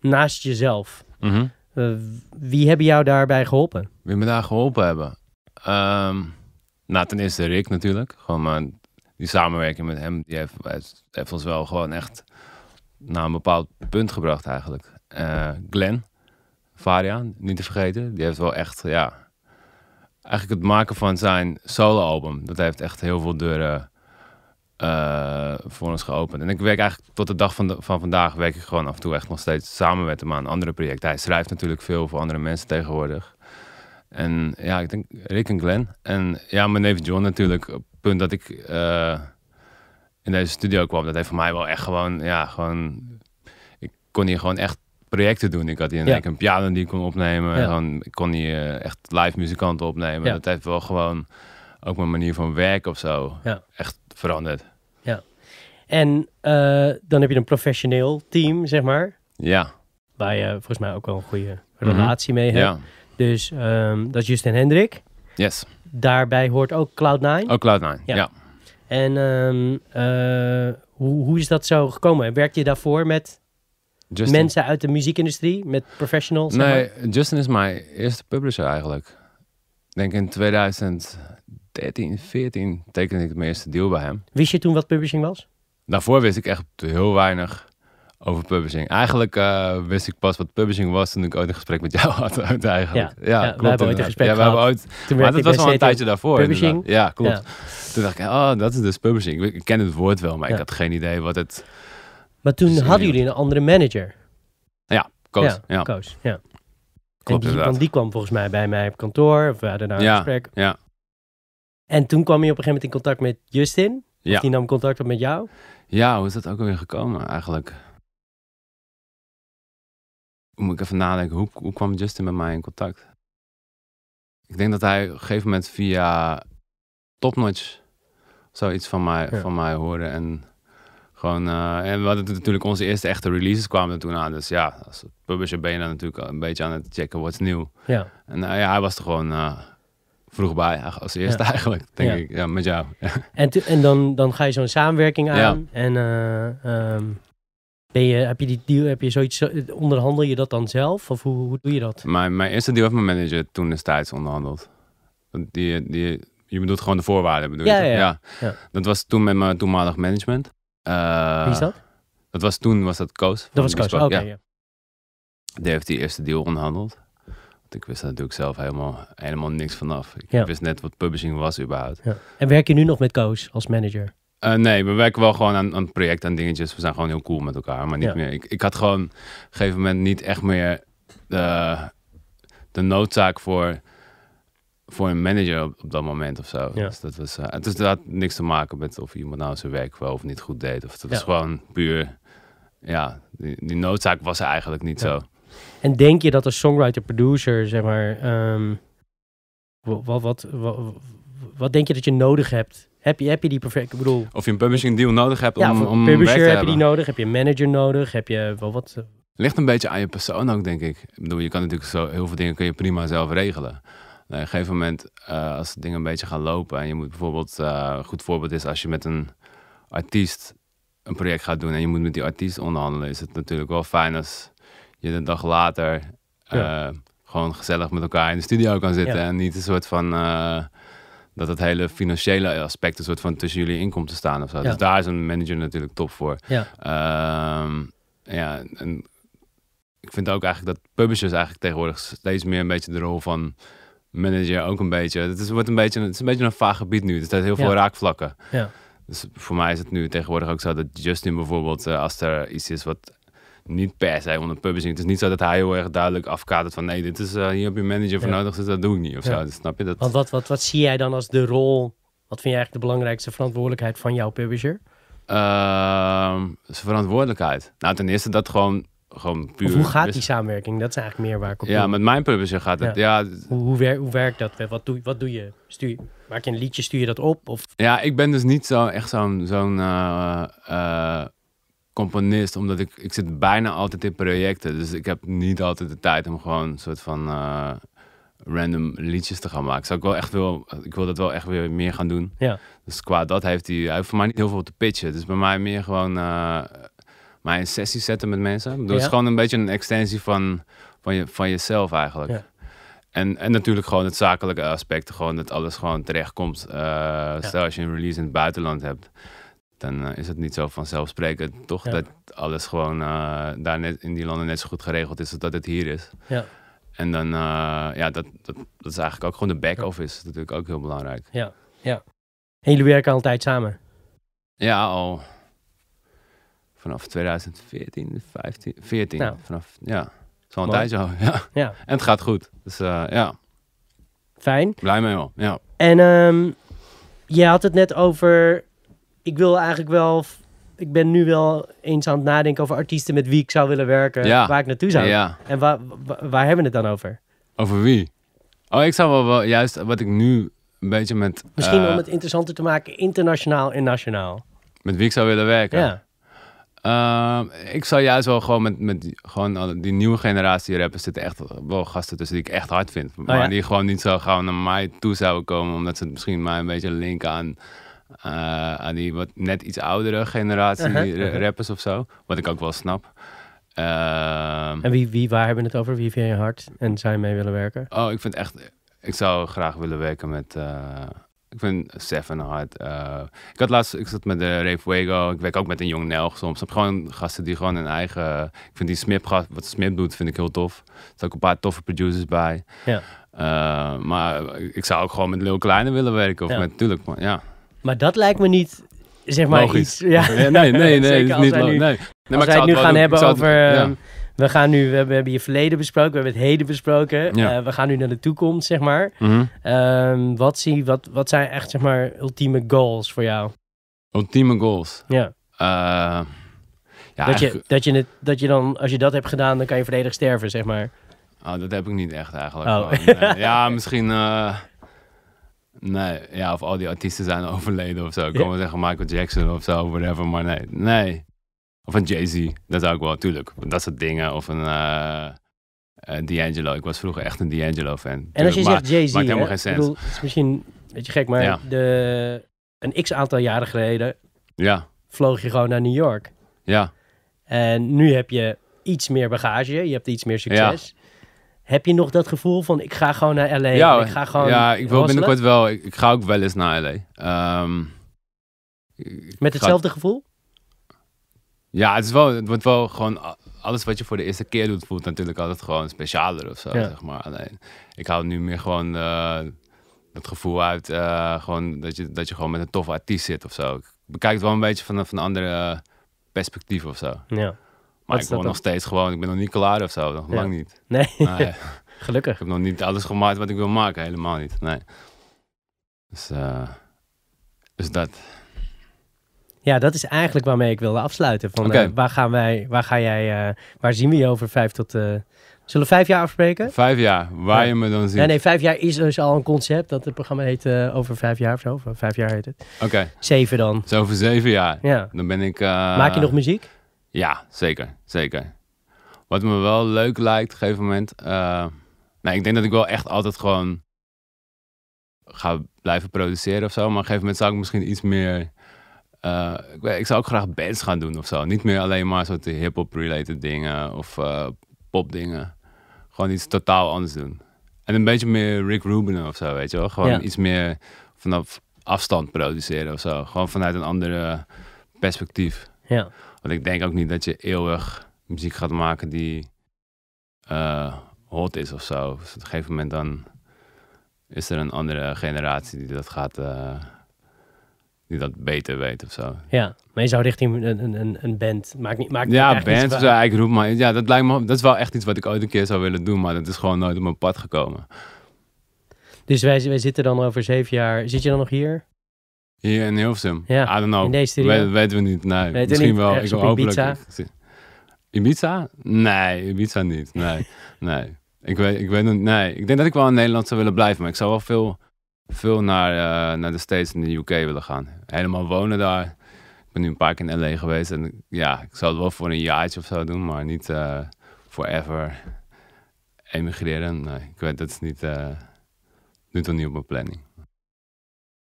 Naast jezelf. Mhm. wie hebben jou daarbij geholpen? Wie me daar geholpen hebben? Ehm, nou, ten eerste Rick natuurlijk. Gewoon maar die samenwerking met hem, die heeft, heeft, ons wel gewoon echt naar een bepaald punt gebracht eigenlijk. Eh, Glenn, Varia, niet te vergeten. Die heeft wel echt, ja... Eigenlijk het maken van zijn solo-album, dat heeft echt heel veel deuren eh, voor ons geopend. En ik werk eigenlijk tot de dag van, van vandaag, werk ik gewoon af en toe echt nog steeds samen met hem aan andere projecten. Hij schrijft natuurlijk veel voor andere mensen tegenwoordig. En ja, ik denk Rick en Glenn. En ja, mijn neef John natuurlijk. Punt dat ik eh, in deze studio kwam, dat heeft voor mij wel echt gewoon, ja, gewoon... Ik kon hier gewoon echt projecten doen. Ik had hier Ja. een, piano die ik kon opnemen. Ja. Gewoon, ik kon hier eh, echt live muzikanten opnemen. Ja. Dat heeft wel gewoon ook mijn manier van werken of zo Ja. echt veranderd. En eh, dan heb je een professioneel team, zeg maar. Ja, Waar je volgens mij ook wel een goede Mhm. relatie mee hebt. ja. Dus ehm, dat is Justin Hendrik. Yes. Daarbij hoort ook Cloud9. Ook Cloud9. Ja. Ja. En ehm, eh, hoe, hoe is dat zo gekomen? Werkte je daarvoor met Justin. mensen uit de muziekindustrie, met professionals? Nee, Justin is mijn eerste publisher eigenlijk. Ik denk in 2013 2013, 14 tekende ik mijn eerste deal bij hem. Wist je toen wat publishing was? Daarvoor wist ik echt heel weinig over publishing. Eigenlijk eh, wist ik pas wat publishing was toen ik ooit een gesprek met jou had. Eigenlijk. Ja, Ja, ja, we hebben ooit een gesprek ja, we hebben ooit, Toen maar dat was al een tijdje daarvoor. Publishing. inderdaad. Ja, klopt. Ja. Toen dacht ik, oh, dat is dus publishing. Ik, ken het woord wel, maar Ja. ik had geen idee wat het Maar toen hadden jullie een andere manager. koos. Ja, Ja, Koos. Ja. En klopt die, inderdaad. want die kwam volgens mij bij mij op kantoor. Of we hadden daar een Ja, gesprek. ja. En toen kwam je op een gegeven moment in contact met Justin. Ja. Of die nam contact op met jou. Ja, hoe is dat ook alweer gekomen eigenlijk? Moet ik even nadenken, hoe, hoe kwam Justin met mij in contact? Ik denk dat hij op een gegeven moment via Topnotch zoiets van mij, Ja. van mij hoorde. En gewoon, eh, en we hadden natuurlijk onze eerste echte releases kwamen er toen aan. Dus ja, als publisher ben je dan natuurlijk een beetje aan het checken wat is nieuw. Ja. En eh, ja, hij was er gewoon eh, vroeg bij, als eerste Ja. eigenlijk, denk Ja. ik. Ja, met jou. En, en dan, dan ga je zo'n samenwerking Ja. aan. En ehm, ben je, heb je die deal, heb je zoiets, zo- onderhandel je dat dan zelf? Of hoe, hoe doe je dat? Mijn, mijn eerste deal heeft mijn manager toen destijds onderhandeld. Die, die, je bedoelt gewoon de voorwaarden, bedoel Ja, je? ja, ja. Dat was toen met mijn toenmalig management. Eh, Wie is dat? Dat was toen, was dat Koos. Dat was Koos. Oké, ja. ja. Die heeft die eerste deal onderhandeld. Want ik wist er natuurlijk zelf helemaal, helemaal niks vanaf. Ik wist net wat publishing was überhaupt. Ja. En werk je nu nog met Koos als manager? Eh, nee, we werken wel gewoon aan, aan projecten en dingetjes. We zijn gewoon heel cool met elkaar. Maar niet Ja. meer. Ik, ik had gewoon op een gegeven moment niet echt meer de, de noodzaak voor, voor een manager op, op dat moment of zo. Ja. Dus dat was. eh, het, is, dat had niks te maken met of iemand nou zijn werk wel of niet goed deed. Of het was Ja. gewoon puur. Ja, die, die noodzaak was er eigenlijk niet zo. En denk je dat als songwriter-producer, zeg maar, ehm, wat, wat, wat, wat denk je dat je nodig hebt? Heb je, heb je die perfect, ik bedoel, Of je een publishing deal nodig hebt ja, om, om werk publisher te heb je die nodig? Heb je een manager nodig? Heb je wel wat? eh, Ligt een beetje aan je persoon ook, denk ik. Ik bedoel, je kan natuurlijk zo heel veel dingen kun je prima zelf regelen. Op een gegeven moment, eh, als dingen een beetje gaan lopen en je moet bijvoorbeeld, eh, een goed voorbeeld is als je met een artiest een project gaat doen en je moet met die artiest onderhandelen, is het natuurlijk wel fijn als je de dag later Ja. gewoon gezellig met elkaar in de studio kan zitten Ja. en niet een soort van dat het hele financiële aspect een soort van tussen jullie in komt te staan of zo. Ja. Dus daar is een manager natuurlijk top voor. Ja. Ehm, ja, en ik vind ook eigenlijk dat publishers eigenlijk tegenwoordig steeds meer een beetje de rol van manager ook een beetje. Het is, wordt een beetje, het is een beetje een vaag gebied nu. Er zijn heel veel Ja. raakvlakken. Ja. Dus voor mij is het nu tegenwoordig ook zo dat Justin bijvoorbeeld, eh, als er iets is wat niet per se onder publishing. Het is niet zo dat hij heel erg duidelijk afkadert van nee, dit is eh, hier heb je manager voor Ja. nodig, dus dat doe ik niet of Ja. zo. Dus snap je dat? Want wat, wat, wat zie jij dan als de rol, wat vind jij eigenlijk de belangrijkste verantwoordelijkheid van jouw publisher? Ehm, zijn verantwoordelijkheid. Nou, ten eerste dat gewoon, gewoon puur. Of hoe gaat die samenwerking? Dat is eigenlijk meer waar ik op Ja, doe. met mijn publisher gaat het. Ja. Hoe, hoe, wer- hoe werkt dat? Wat doe, wat doe je? Stuur, maak je een liedje, stuur je dat op? Of, Ja, ik ben dus niet zo echt zo'n zo'n eh, eh, componist, omdat ik, ik zit bijna altijd in projecten. Dus ik heb niet altijd de tijd om gewoon een soort van eh, random liedjes te gaan maken. Zou ik wel echt wil, ik wil dat wel echt weer meer gaan doen. Ja. Dus qua dat heeft hij, hij heeft voor mij niet heel veel te pitchen. Dus bij mij meer gewoon eh mij een sessie zetten met mensen. Bedoel, Het is gewoon een beetje een extensie van, van, je, van jezelf eigenlijk. Ja. En, en natuurlijk gewoon het zakelijke aspect. Gewoon dat alles gewoon terechtkomt. Eh Stel als je een release in het buitenland hebt. Dan eh, is het niet zo vanzelfsprekend. Toch Ja. dat alles gewoon eh, daar net in die landen net zo goed geregeld is als dat het hier is. ja, En dan, eh, ja, dat, dat, dat is eigenlijk ook gewoon de back-office. Is natuurlijk ook heel belangrijk. ja, ja. En jullie werken altijd samen? Ja, al vanaf 2014, 15, 14. Nou. Vanaf, ja, Mooi. tijdje al. Ja. Ja. En het gaat goed. Dus ja, Fijn. blij mee wel. Ja. En ehm je had het net over, ik wil eigenlijk wel, ik ben nu wel eens aan het nadenken over artiesten met wie ik zou willen werken, Ja. waar ik naartoe zou. ja. En waar, waar, hebben we het dan over? Over wie? Oh, ik zou wel, wel juist wat ik nu een beetje met... Misschien eh, om het interessanter te maken, internationaal en nationaal. Met wie ik zou willen werken? Ja, Ehm, ik zou juist wel gewoon met, met die, gewoon die nieuwe generatie rappers zitten echt wel gasten tussen die ik echt hard vind. maar Oh ja? die gewoon niet zo gauw naar mij toe zouden komen, omdat ze misschien mij een beetje linken aan, eh, aan die wat net iets oudere generatie Uh-huh, uh-huh. rappers of zo. Wat ik ook wel snap. Ehm, en wie, wie, waar hebben we het over? Wie vind je hard en zou je mee willen werken? oh, ik vind echt, ik zou graag willen werken met, eh, Ik vind Seven hard. Eh, ik had laatst, ik zat met de Ray Fuego. Ik werk ook met een jong Nelg soms. Ik heb gewoon gasten die gewoon hun eigen... Ik vind die Smip, wat Smip doet, vind ik heel tof. Er zijn ook een paar toffe producers bij. Ja. Maar ik zou ook gewoon met Lil Kleine willen werken. Of Ja. met, natuurlijk, maar ja. Maar dat lijkt me niet, zeg maar, Logisch. iets... Ja. Nee, nee, nee. is als niet wij lo- nu- nee. Nee, maar Als wij het nu gaan doen. hebben het- over... ja. ehm, We gaan nu, we hebben, je verleden besproken, we hebben het heden besproken. Ja. Eh, we gaan nu naar de toekomst, zeg maar. Mhm. Ehm, wat, zie, wat, wat zijn echt, zeg maar, ultieme goals voor jou? Ultieme goals. Ja. Eh, ja, dat, je, dat, je het, dat je dan, als je dat hebt gedaan, dan kan je volledig sterven, zeg maar. Oh, dat heb ik niet echt eigenlijk. Oh. Gewoon, nee. Ja, misschien. Nee, ja, of al die artiesten zijn overleden of zo. Ik kan Ja. wel zeggen Michael Jackson of zo, whatever, maar nee. Nee. Of een Jay-Z, dat zou ik wel, tuurlijk. Dat soort dingen. Of een eh eh, D'Angelo. Ik was vroeger echt een D'Angelo-fan. En als je zegt Jay-Z, maakt helemaal hè, geen ik sens. bedoel, het is misschien een beetje gek, maar Ja. de, een x aantal jaren geleden Ja, vloog je gewoon naar New York. ja. En nu heb je iets meer bagage, je hebt iets meer succes. Heb je nog dat gevoel van, ik ga gewoon naar LA, ja, ik ga gewoon ja, ik wil binnenkort wel. Ik, ik ga ook wel eens naar LA. Ehm, Met ga- hetzelfde gevoel? Ja, het, is wel, het wordt wel gewoon... Alles wat je voor de eerste keer doet, voelt natuurlijk altijd gewoon specialer of zo, Ja. zeg maar. Alleen, ik hou nu meer gewoon eh het gevoel uit... eh, gewoon dat, je, dat je gewoon met een toffe artiest zit of zo. Ik bekijk het wel een beetje van, een- van een andere perspectief of zo. Ja. Maar ik dat nog steeds gewoon... Ik ben nog niet klaar of zo, nog Ja. lang niet. Nee, Nee, ik gelukkig. heb nog niet alles gemaakt wat ik wil maken, helemaal niet. Nee. Dus, eh, dus dat... Ja, dat is eigenlijk waarmee ik wilde afsluiten. Van, eh, waar gaan wij, waar ga jij, eh, waar zien we je over vijf tot... zullen we vijf jaar afspreken? Vijf jaar, waar Ja. je me dan ziet. Ja, nee, vijf jaar is dus al een concept. Dat het programma heet over vijf jaar of zo. Vijf jaar heet het. Oké, Zeven dan. zo over zeven jaar. Ja. Dan ben ik... Maak je nog muziek? Ja, zeker. Zeker. Wat me wel leuk lijkt op een gegeven moment. eh, nee, ik denk dat ik wel echt altijd gewoon ga blijven produceren of zo. Maar op een gegeven moment zou ik misschien iets meer. eh, ik, weet- ik zou ook graag bands gaan doen of zo. Niet meer alleen maar soort hip-hop related dingen of eh pop dingen. Gewoon iets totaal anders doen. En een beetje meer Rick Rubin of zo, weet je wel. Gewoon Ja. iets meer vanaf afstand produceren of zo. Gewoon vanuit een andere perspectief. Ja. Want ik denk ook niet dat je eeuwig muziek gaat maken die eh, hot is of zo. Dus op een gegeven moment dan is er een andere generatie die dat gaat, eh, die dat beter weet of zo. Ja. Maar je zou richting een, een, een, een band. Maakt niet, maakt Ja, niet band of zwaar. zo, ik roep maar. Ja, dat lijkt me, dat is wel echt iets wat ik ooit een keer zou willen doen, maar dat is gewoon nooit op mijn pad gekomen. Dus wij, wij zitten dan over zeven jaar. Zit je dan nog hier? Hier in Hilversum. Ja, I don't know. in deze studio? We- weten we niet. Nee, misschien niet. wel. Ergens ik op hopelijk. Ibiza? Ibiza? Nee, Ibiza niet. Nee, nee. Ik weet, ik weet nog, nee. Ik denk dat ik wel in Nederland zou willen blijven, maar ik zou wel veel, veel naar, eh, naar de States en de UK willen gaan. Helemaal wonen daar. Ik ben nu een paar keer in LA geweest en ja, ik zou het wel voor een jaartje of zo doen, maar niet eh, forever emigreren. Nee, ik weet, dat is niet, eh nu toch niet op mijn planning.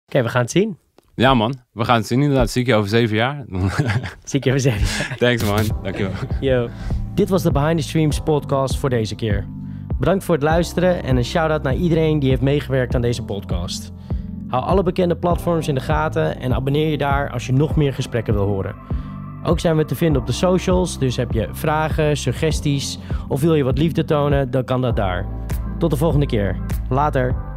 Oké, we gaan het zien. Ja man, we gaan het zien inderdaad. Zie ik je over zeven jaar. Zie ik je even zeggen. Thanks man, dankjewel. Yo. Dit was de Behind the Streams podcast voor deze keer. Bedankt voor het luisteren en een shout-out naar iedereen die heeft meegewerkt aan deze podcast. Hou alle bekende platforms in de gaten en abonneer je daar als je nog meer gesprekken wil horen. Ook zijn we te vinden op de socials, dus heb je vragen, suggesties of wil je wat liefde tonen, dan kan dat daar. Tot de volgende keer. Later.